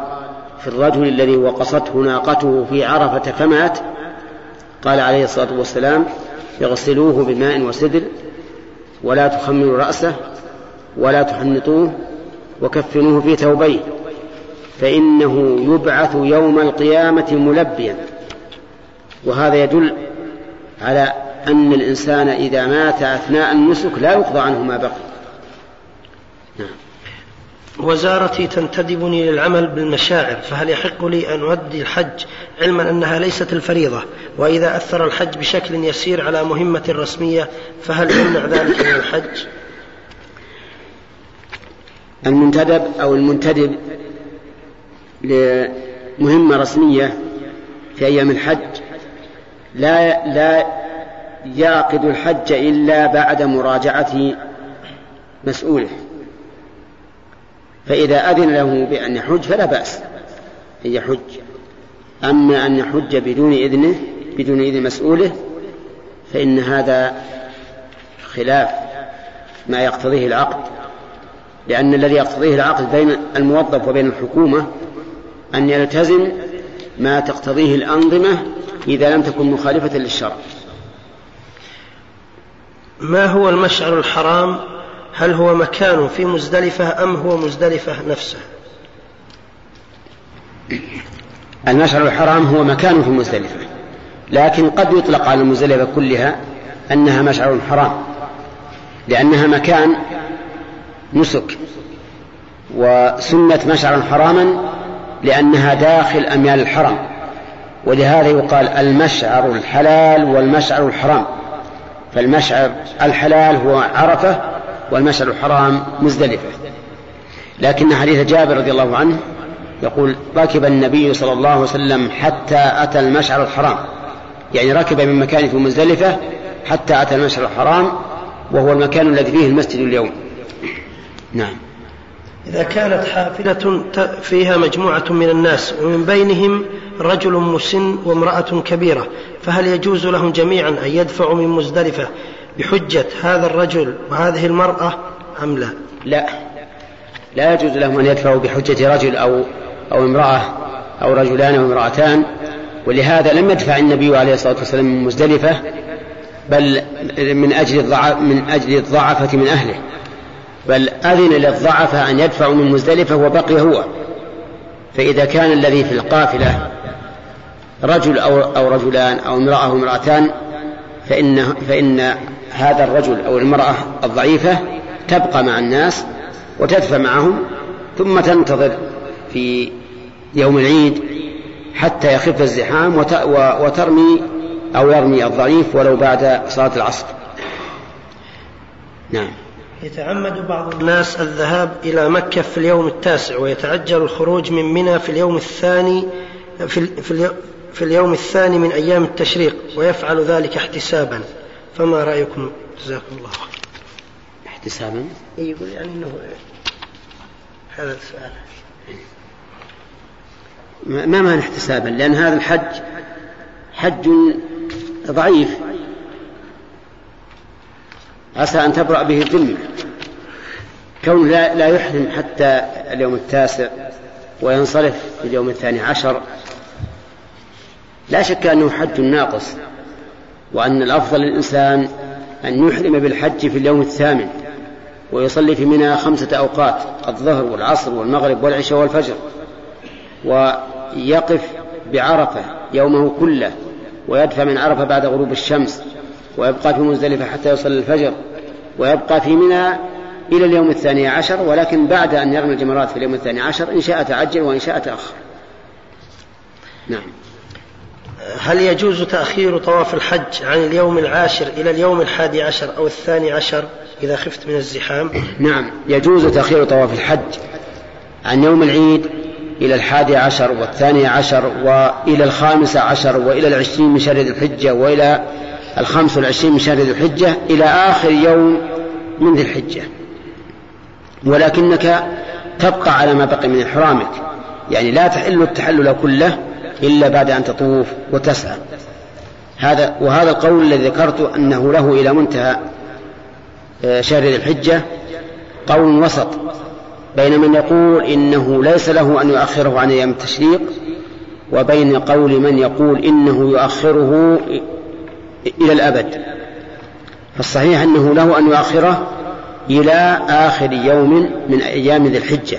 في الرجل الذي وقصته ناقته في عرفة فمات. قال عليه الصلاة والسلام اغسلوه بماء وسدر ولا تخمروا رأسه ولا تحنطوه وكفنوه في ثوبيه فإنه يبعث يوم القيامة ملبيا. وهذا يدل على أن الإنسان إذا مات أثناء النسك لا يقضى عنه ما بقي. نعم. وزارتي تنتدبني للعمل بالمشاعر فهل يحق لي أن أؤدي الحج علما أنها ليست الفريضة؟ وإذا أثر الحج بشكل يسير على مهمة رسمية فهل يمنع ذلك من الحج؟ المنتدب أو المنتدب لمهمة رسمية في أيام الحج لا لا يعقد الحج إلا بعد مراجعة مسؤوله. فإذا أذن له بأن يحج فلا بأس أن يحج. أما أن يحج بدون إذنه بدون إذن مسؤوله فإن هذا خلاف ما يقتضيه العقد. لأن الذي يقتضيه العقد بين الموظف وبين الحكومة أن يلتزم ما تقتضيه الأنظمة إذا لم تكن مخالفة للشرع. ما هو المشعر الحرام؟ هل هو مكان في مزدلفة أم هو مزدلفة نفسه؟ المشعر الحرام هو مكان في مزدلفة لكن قد يطلق على المزدلفة كلها أنها مشعر حرام لأنها مكان نسك وسنت مشعرا حراما لأنها داخل أميال الحرم ولهذا يقال المشعر الحلال والمشعر الحرام. فالمشعر الحلال هو عرفة والمشعر الحرام مزدلفة. لكن حديث جابر رضي الله عنه يقول ركب النبي صلى الله عليه وسلم حتى أتى المشعر الحرام. يعني ركب من مكان في مزدلفة حتى أتى المشعر الحرام وهو المكان الذي فيه المسجد اليوم. نعم. إذا كانت حافلة فيها مجموعة من الناس ومن بينهم رجل مسن وامرأة كبيرة فهل يجوز لهم جميعا أن يدفعوا من مزدلفة بحجة هذا الرجل وهذه المرأة أم لا؟ لا. لا يجوز لهم أن يدفعوا بحجة رجل أو أو امرأة أو رجلان أو امرأتان. ولهذا لم يدفع النبي عليه الصلاة والسلام من مزدلفة بل من أجل الضعف من أجل الضعفة من أهله. بل أذن للضعفاء أن يدفعوا من مزدلفة وبقي هو. فإذا كان الذي في القافلة رجل أو, أو رجلان أو امرأة وامرأتان فإن, فإن هذا الرجل أو المرأة الضعيفة تبقى مع الناس وتدفع معهم ثم تنتظر في يوم العيد حتى يخف الزحام وترمي أو يرمي الضعيف ولو بعد صلاة العصر. نعم. يتعمد بعض الناس الذهاب إلى مكة في اليوم التاسع ويتعجل الخروج من منى في اليوم الثاني في, في, في اليوم الثاني من أيام التشريق ويفعل ذلك احتسابا. فما رأيكم؟ جزاكم الله خير احتسابا؟ يقول يعني أنه هذا السؤال. ما معنى احتسابا؟ لأن هذا الحج حج ضعيف. عسى أن تبرأ به الذمة كون لا, لا يحرم حتى اليوم التاسع وينصرف في اليوم الثاني عشر. لا شك أنه حج ناقص وأن الأفضل للإنسان أن يحرم بالحج في اليوم الثامن ويصلي في منى خمسة أوقات الظهر والعصر والمغرب والعشاء والفجر ويقف بعرفة يومه كله ويدفع من عرفة بعد غروب الشمس ويبقى في مزدلفة حتى يصلي الفجر ويبقى في منى إلى اليوم الثاني عشر ولكن بعد أن يرمي الجمرات في اليوم الثاني عشر إن شاء تعجل وإن شاء تأخر. نعم. هل يجوز تأخير طواف الحج عن اليوم العاشر إلى اليوم الحادي عشر أو الثاني عشر إذا خفت من الزحام؟ نعم يجوز تأخير طواف الحج عن يوم العيد إلى الحادي عشر والثاني عشر وإلى الخامس عشر وإلى العشرين من شهر ذي الحجة وإلى الخمس والعشرين من شهر ذي الحجة إلى آخر يوم من ذي الحجة. ولكنك تبقى على ما بقي من إحرامك. يعني لا تحل التحلل كله إلا بعد أن تطوف وتسعى. هذا وهذا القول الذي ذكرت أنه له إلى منتهى آه، شهر ذي الحجة قول وسط بين من يقول إنه ليس له أن يؤخره عن أيام التشريق وبين قول من يقول إنه يؤخره إلى الأبد. فالصحيح أنه له أن يؤخره إلى آخر يوم من أيام ذي الحجة.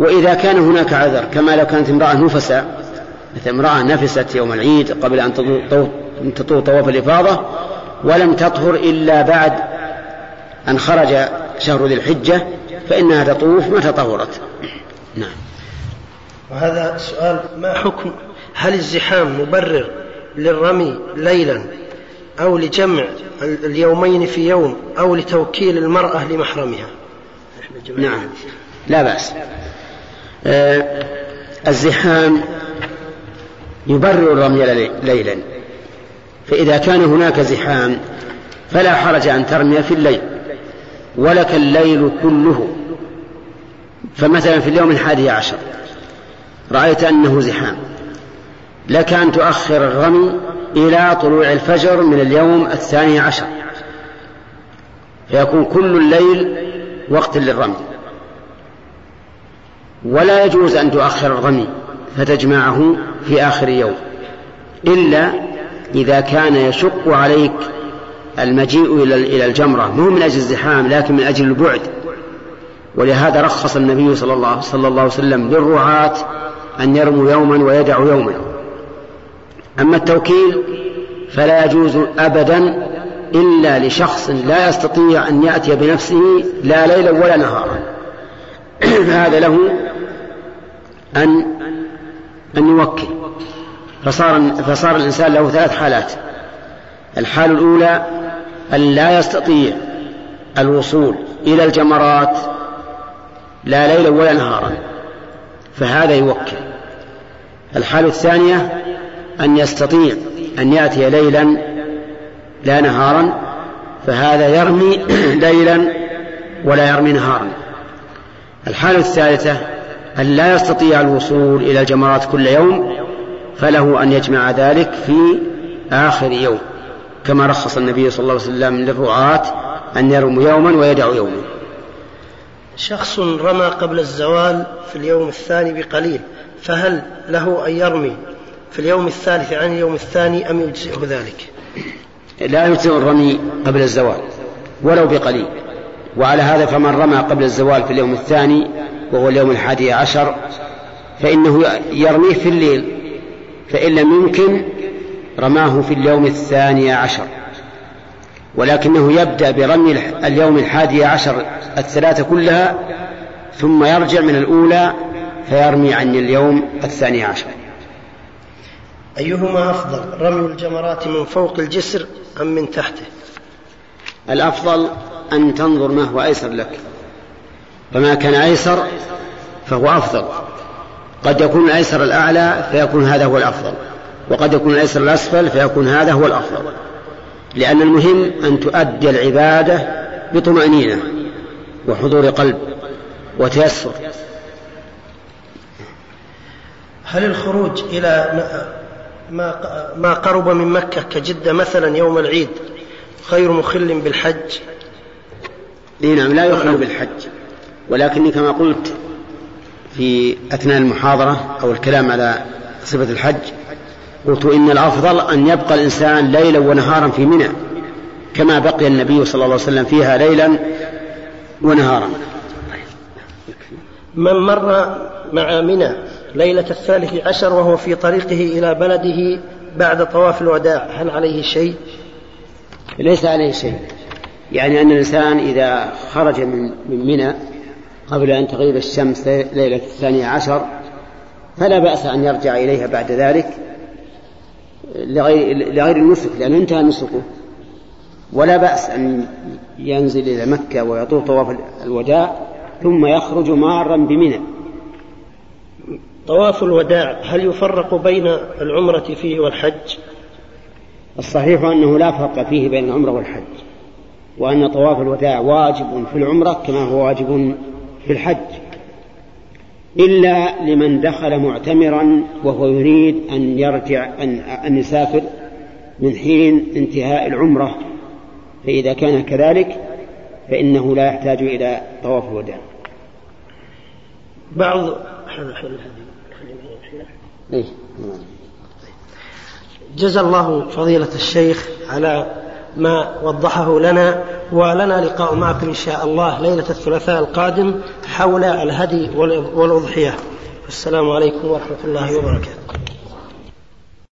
وإذا كان هناك عذر كما لو كانت امرأة نفسا مثل امرأة نفست يوم العيد قبل أن تطوف طواف الإفاضة ولم تطهر إلا بعد أن خرج شهر ذي الحجة فإنها تطوف متى طهرت نعم. وهذا سؤال ما حكم هل الزحام مبرر للرمي ليلا أو لجمع اليومين في يوم أو لتوكيل المرأة لمحرمها؟ نعم. لا بأس. الزحام يبرر الرمي ليلا. فإذا كان هناك زحام فلا حرج أن ترمي في الليل ولك الليل كله. فمثلا في اليوم الحادي عشر رأيت أنه زحام. لك أن تؤخر الرمي إلى طلوع الفجر من اليوم الثاني عشر. فيكون كل الليل وقت للرمي. ولا يجوز أن تؤخر الرمي فتجمعه في آخر يوم. إلا إذا كان يشق عليك المجيء إلى الجمرة. مو من أجل الزحام لكن من أجل البعد. ولهذا رخص النبي صلى الله, صلى الله عليه وسلم للرعاة أن يرموا يوما ويدعوا يوما. أما التوكيل فلا يجوز أبدا إلا لشخص لا يستطيع أن يأتي بنفسه لا ليلا ولا نهارا. فهذا له أن أن يوكل. فصار فصار الإنسان له ثلاث حالات. الحال الأولى أن لا يستطيع الوصول إلى الجمرات لا ليلا ولا نهارا فهذا يوكل. الحالة الثانية أن يستطيع أن يأتي ليلا لا نهارا فهذا يرمي ليلا ولا يرمي نهارا. الحالة الثالثة أن لا يستطيع الوصول إلى الجمرات كل يوم فله أن يجمع ذلك في آخر يوم. كما رخص النبي صلى الله عليه وسلم للرعاة أن يرموا يوما ويدعوا يوما. شخص رمى قبل الزوال في اليوم الثاني بقليل فهل له أن يرمي في اليوم الثالث عن اليوم الثاني أم يجزئه ذلك لا يجزئ الرمي قبل الزوال ولو بقليل. وعلى هذا فمن رمى قبل الزوال في اليوم الثاني وهو اليوم الحادي عشر فإنه يرميه في الليل فإن لم يمكن رماه في اليوم الثاني عشر. ولكنه يبدأ برمي اليوم الحادي عشر الثلاثة كلها ثم يرجع من الأولى فيرمي عن اليوم الثاني عشر. أيهما أفضل رمي الجمرات من فوق الجسر أم من تحته؟ الأفضل أن تنظر ما هو أيسر لك. فما كان أيسر فهو أفضل. قد يكون الأيسر الأعلى فيكون هذا هو الأفضل. وقد يكون الأيسر الأسفل فيكون هذا هو الأفضل. لأن المهم أن تؤدي العبادة بطمأنينة وحضور قلب وتيسر. هل الخروج إلى ما قرب من مكة كجدة مثلا يوم العيد غير مخل بالحج؟ نعم لا يخل بالحج ولكني كما قلت في أثناء المحاضرة أو الكلام على صفة الحج قلت إن الأفضل أن يبقى الإنسان ليلا ونهارا في منى كما بقي النبي صلى الله عليه وسلم فيها ليلا ونهارا من مر مع منى ليلة الثالث عشر وهو في طريقه إلى بلده بعد طواف الوداع هل عليه شيء؟ ليس عليه شيء. يعني أن الإنسان إذا خرج من من منى قبل أن تغيب الشمس ليلة الثانية عشر فلا بأس أن يرجع إليها بعد ذلك لغير, لغير النسك لأنه انتهى نسكه. ولا بأس أن ينزل إلى مكة ويطوف طواف الوداع ثم يخرج مارا بمنى. طواف الوداع هل يفرق بين العمرة فيه والحج؟ الصحيح أنه لا فرق فيه بين العمرة والحج وأن طواف الوداع واجب في العمرة كما هو واجب في الحج. إلا لمن دخل معتمرا وهو يريد أن يرجع أن, أن يسافر من حين انتهاء العمرة فإذا كان كذلك فإنه لا يحتاج إلى طواف الوداع. بعض إيه. جزا الله فضيلة الشيخ على ما وضحه لنا ولنا لقاء معكم إن شاء الله ليلة الثلاثاء القادم حول الهدي والأضحية. السلام عليكم ورحمة الله وبركاته.